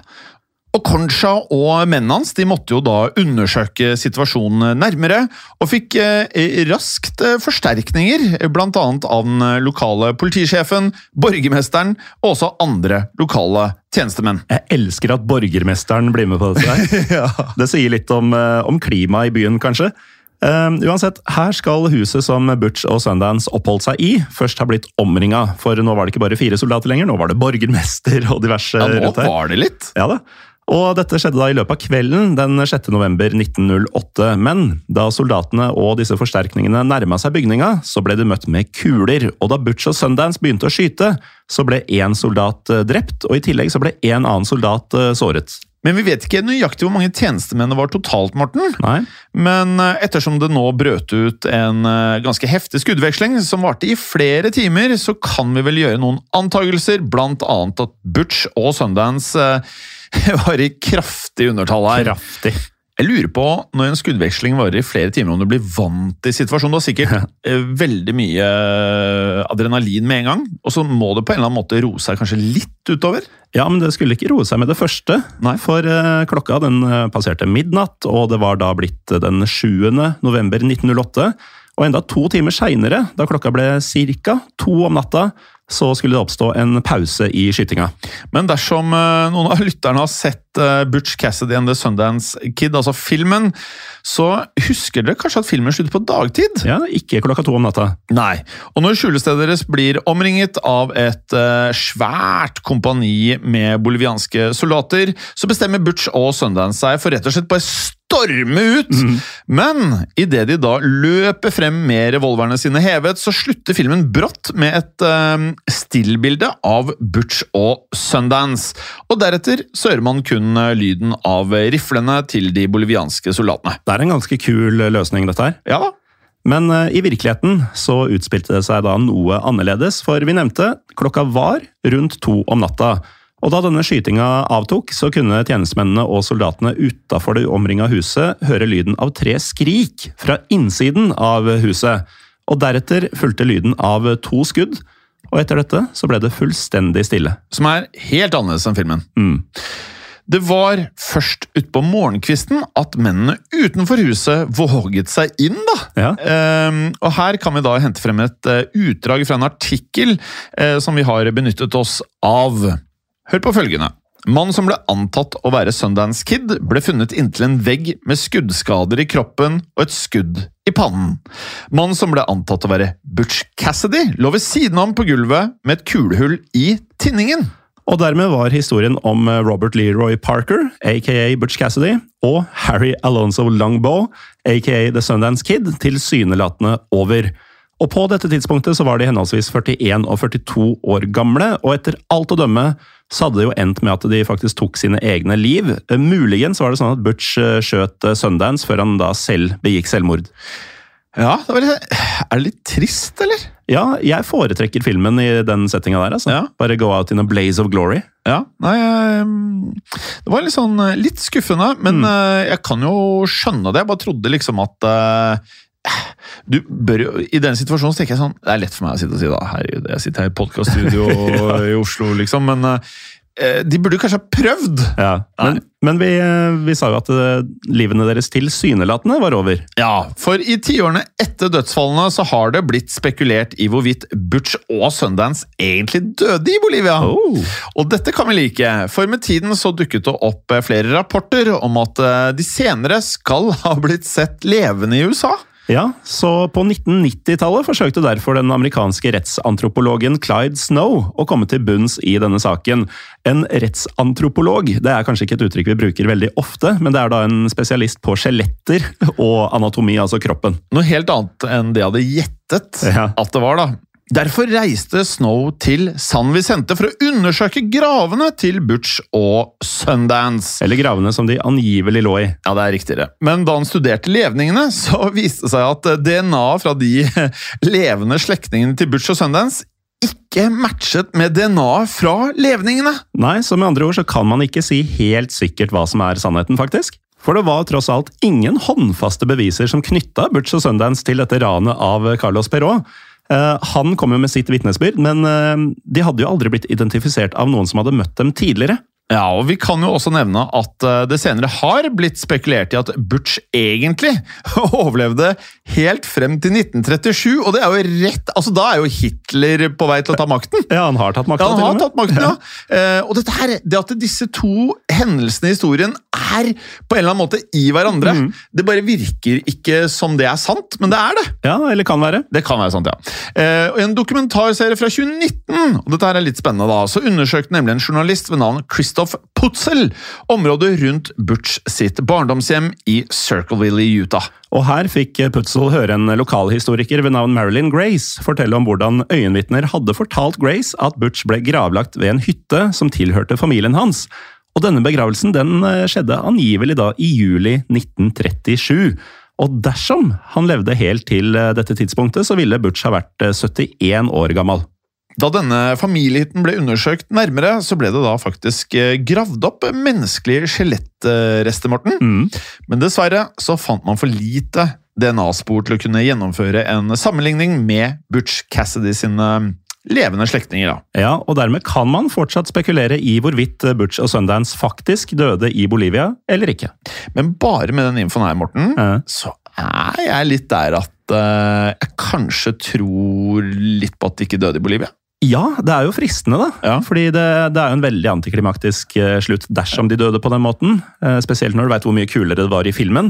Og Concha og mennene hans de måtte jo da undersøke situasjonen nærmere, og fikk eh, raskt eh, forsterkninger, annet av den lokale politisjefen, borgermesteren og også andre lokale tjenestemenn. Jeg elsker at borgermesteren blir med på dette. her. *laughs* Det sier litt om, eh, om klimaet i byen, kanskje. Um, uansett, her skal huset som Butch og Sundance oppholdt seg i, først ha blitt omringa. For nå var det ikke bare fire soldater lenger, nå var det borgermester og diverse Ja, nå rundt her. var det litt. Ja da. Og dette skjedde da i løpet av kvelden den 6. november 1908. Men da soldatene og disse forsterkningene nærma seg bygninga, så ble de møtt med kuler. Og da Butch og Sundance begynte å skyte, så ble én soldat eh, drept, og i tillegg så ble én annen soldat eh, såret. Men vi vet ikke nøyaktig hvor mange tjenestemenn det var totalt, Morten. Nei? Men eh, ettersom det nå brøt ut en ganske heftig skuddveksling som varte i flere timer, så kan vi vel gjøre noen antagelser, blant annet at Butch og Sundance *laughs* var i kraftig undertall her. Kraftig. Jeg lurer på, når en skuddveksling varer i flere timer, om du blir vant til situasjonen. Du har sikkert eh, veldig mye eh, adrenalin med en gang, og så må det på en eller annen måte roe seg kanskje litt utover. Ja, men det skulle ikke roe seg med det første. Nei. For eh, klokka den passerte midnatt, og det var da blitt den 7. november 1908. Og enda to timer seinere, da klokka ble ca. to om natta, så skulle det oppstå en pause i skytinga. Men dersom eh, noen av lytterne har sett eh, Butch Cassidy and The Sundance Kid, altså filmen, så husker dere kanskje at filmen slutter på dagtid? Ja, ikke klokka to om natta. Nei. Og når skjulestedet deres blir omringet av et eh, svært kompani med bolivianske soldater, så bestemmer Butch og Sundance seg for rett og slett bare storme ut. Men idet de da løper frem med revolverne sine hevet, så slutter filmen brått med et eh, stillbilde av Butch og Sundance. Og deretter så hører man kun eh, lyden av riflene til de bolivianske soldatene. Det er en ganske kul eh, løsning, dette her. Ja da. Men eh, i virkeligheten så utspilte det seg da noe annerledes, for vi nevnte klokka var rundt to om natta. Og da denne skytinga avtok, så kunne tjenestemennene og soldatene utafor det omringa huset høre lyden av tre skrik fra innsiden av huset. Og deretter fulgte lyden av to skudd, og etter dette så ble det fullstendig stille. Som er helt annerledes enn filmen. Mm. Det var først utpå morgenkvisten at mennene utenfor huset våget seg inn, da. Ja. Um, og her kan vi da hente frem et eh, utdrag fra en artikkel uh, som vi har benyttet oss av. Hør på følgende. Mannen som ble antatt å være Sundance Kid, ble funnet inntil en vegg med skuddskader i kroppen og et skudd i pannen. Mannen som ble antatt å være Butch Cassidy, lå ved siden om på gulvet med et kulehull i tinningen. Og dermed var historien om eh, Robert Leroy Parker, aka Butch Cassidy, og Harry Alonso Longbow, aka The Sundance Kid, tilsynelatende over. Og på dette tidspunktet så var de henholdsvis 41 og 42 år gamle, og etter alt å dømme så hadde det jo endt med at de faktisk tok sine egne liv. Eh, Muligens var det sånn at Butch eh, skjøt Sundance før han da selv begikk selvmord. Ja, det var litt, Er det litt trist, eller? Ja, jeg foretrekker filmen i den settinga der. altså. Ja. Bare go out in a blaze of glory. Ja, nei ehm, Det var litt sånn eh, litt skuffende, men mm. jeg kan jo skjønne det. Jeg bare trodde liksom at eh, du bør jo, I den situasjonen så tenker jeg sånn Det er lett for meg å sitte og si da, herregud, jeg sitter her i podkaststudio *laughs* i Oslo, liksom, men eh, de burde kanskje ha prøvd! Ja, Men, men vi, eh, vi sa jo at eh, livene deres tilsynelatende var over. Ja, for i tiårene etter dødsfallene så har det blitt spekulert i hvorvidt Butch og Sundance egentlig døde i Bolivia. Oh. Og dette kan vi like, for med tiden så dukket det opp eh, flere rapporter om at eh, de senere skal ha blitt sett levende i USA. Ja, så på 1990-tallet forsøkte derfor den amerikanske rettsantropologen Clyde Snow å komme til bunns i denne saken. En rettsantropolog det er kanskje ikke et uttrykk vi bruker veldig ofte, men det er da en spesialist på skjeletter og anatomi, altså kroppen. Noe helt annet enn det jeg hadde gjettet Ja. at det var, da. Derfor reiste Snow til San Vicente for å undersøke gravene til Butch og Sundance. Eller gravene som de angivelig lå i. Ja, det er riktigere. Men da han studerte levningene, *laughs* så viste det seg at DNA fra de *laughs* levende slektningene til Butch og Sundance ikke matchet med DNA fra levningene. Nei, så med andre ord så kan man ikke si helt sikkert hva som er sannheten, faktisk. For det var tross alt ingen håndfaste beviser som knytta Butch og Sundance til dette ranet av Carlos Perrault. Eh, han kom jo med sitt vitnesbyrd, men eh, de hadde jo aldri blitt identifisert av noen som hadde møtt dem tidligere. Ja, og Vi kan jo også nevne at eh, det senere har blitt spekulert i at Butch egentlig *laughs* overlevde helt frem til 1937. Og det er jo rett Altså, da er jo Hitler på vei til å ta makten. Ja, han har tatt makten. Ja, han har tatt makten, ja. ja. og dette her, det at disse to hendelsene i historien er på en eller annen måte i hverandre, Mm. det bare virker ikke som det er sant, men det er det. Ja, eller kan være. Det kan være sant, ja. Eh, og I en dokumentarserie fra 2019 og dette her er litt spennende da, så undersøkte nemlig en journalist ved navn Christoph Putzel området rundt Butch sitt barndomshjem i Circleville i Utah. Og her fikk Putzel høre en lokalhistoriker ved navn Marilyn Grace fortelle om hvordan øyenvitner hadde fortalt Grace at Butch ble gravlagt ved en hytte som tilhørte familien hans. Og denne begravelsen den eh, skjedde angivelig da i juli 1937. Og dersom han levde helt til eh, dette tidspunktet, så ville Butch ha vært eh, 71 år gammel. Da denne familiehytten ble undersøkt nærmere, så ble det da faktisk eh, gravd opp menneskelige skjelettrester, Morten. Mm. Men dessverre så fant man for lite DNA-spor til å kunne gjennomføre en sammenligning med Butch Cassidy sine levende slektninger. da. Ja, og dermed kan man fortsatt spekulere i hvorvidt Butch og Sundance faktisk døde i Bolivia eller ikke. Men bare med den infoen her, Morten, Ja. så er jeg litt der at uh, jeg kanskje tror litt på at de ikke døde i Bolivia. Ja, det er jo fristende, da. Ja. Fordi det, det er jo en veldig antiklimaktisk eh, slutt dersom de døde på den måten. Eh, Spesielt når du veit hvor mye kulere det var i filmen.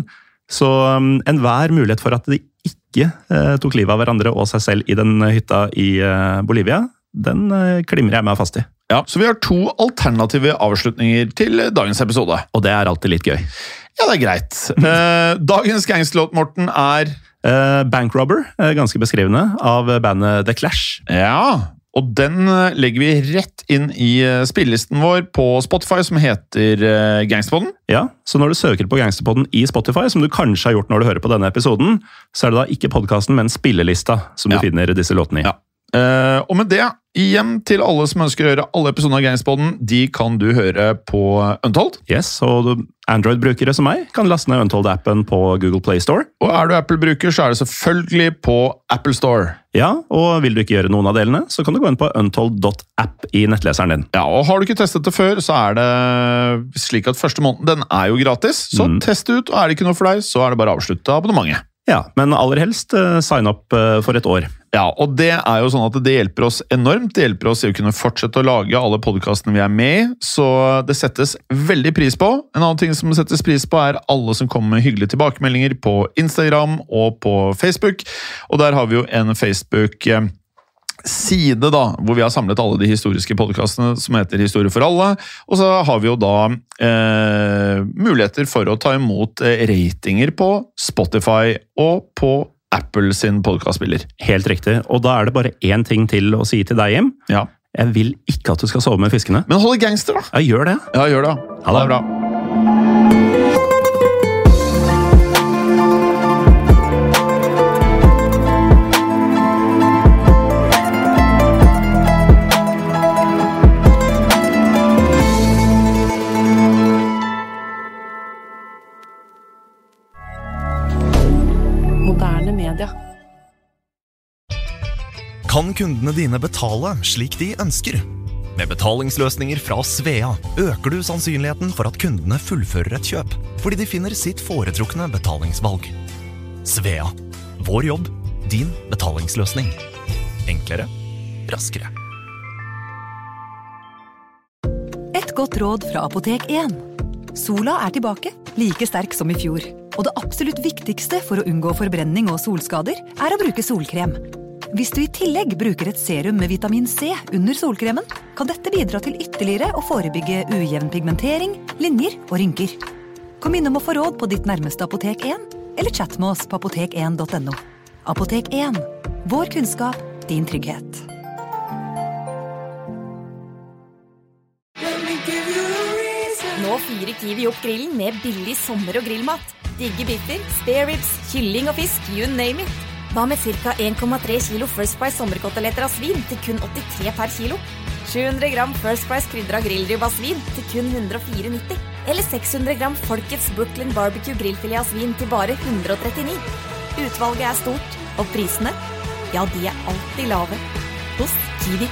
Så um, enhver mulighet for at de ikke eh, tok livet av hverandre og seg selv i den hytta i eh, Bolivia, den eh, klimrer jeg meg fast i. Ja, Så vi har to alternative avslutninger til dagens episode. Og det er alltid litt gøy. Ja, det er greit. *laughs* Eh, dagens gangsterlåt, Morten, er Eh, Bankrobber, ganske beskrivende, av bandet The Clash. Ja, og den eh, legger vi rett inn i eh, spillelisten vår på Spotify, som heter eh, Gangsterpodden. Ja, Så når du søker på Gangsterpodden i Spotify, som du kanskje har gjort når du hører på denne episoden, så er det da ikke podkasten, men spillelista som du Ja. finner disse låtene i. Ja. Eh, og med det, igjen til alle som ønsker å høre alle episoder av Gamesboden, de kan du høre på Untold. Yes, og Android-brukere som meg kan laste ned Untold-appen på Google Play Store. Og er du Apple-bruker, så er det selvfølgelig på Apple Store. Ja, og vil du ikke gjøre noen av delene, så kan du gå inn på untold.app i nettleseren din. Ja, og Har du ikke testet det før, så er det slik at første måneden den er jo gratis. Så Mm. test det ut, og er det ikke noe for deg, så er det bare å avslutte abonnementet. Ja, men aller helst eh, sign opp eh, for et år. Ja, og det er jo sånn at det hjelper oss enormt. Det hjelper oss i å kunne fortsette å lage alle podkastene vi er med i, så det settes veldig pris på. En annen ting som settes pris på, er alle som kommer med hyggelige tilbakemeldinger på Instagram og på Facebook. Og der har vi jo en Facebook side da, hvor vi har samlet alle de historiske podkastene som heter Historie for alle. Og så har vi jo da eh, muligheter for å ta imot eh, ratinger på Spotify og på Apple sin podkastspiller. Helt riktig. Og da er det bare én ting til å si til deg, Jim. Ja. Jeg vil ikke at du skal sove med fiskene. Men hold det gangster, da! Ja, gjør det. Ja, gjør det. Ha det. det er bra. Kan kundene dine betale slik de ønsker? Med betalingsløsninger fra Svea øker du sannsynligheten for at kundene fullfører et kjøp, fordi de finner sitt foretrukne betalingsvalg. Svea vår jobb, din betalingsløsning. Enklere, raskere. Et godt råd fra Apotek 1. Sola er tilbake, like sterk som i fjor. Og det absolutt viktigste for å unngå forbrenning og solskader, er å bruke solkrem. Hvis du i tillegg bruker et serum med vitamin C under solkremen, kan dette bidra til ytterligere å forebygge ujevn pigmentering, linjer og rynker. Kom innom og få råd på ditt nærmeste Apotek 1, eller chat med oss på apotek1.no. Apotek 1. Vår kunnskap, din trygghet. Nå fyrer Kiwi opp grillen med billig sommer- og grillmat. Digge biffer, spareribs, kylling og fisk, you name it. Hva med ca. 1,3 kilo First Price sommerkoteletter av svin til kun 83 per kilo? 700 gram First Price krydra grillribb av svin til kun 104,90. Eller 600 gram Folkets Brooklyn Barbecue grillfilet av svin til bare 139. Utvalget er stort, og prisene, ja, de er alltid lave. Hos Kiwi.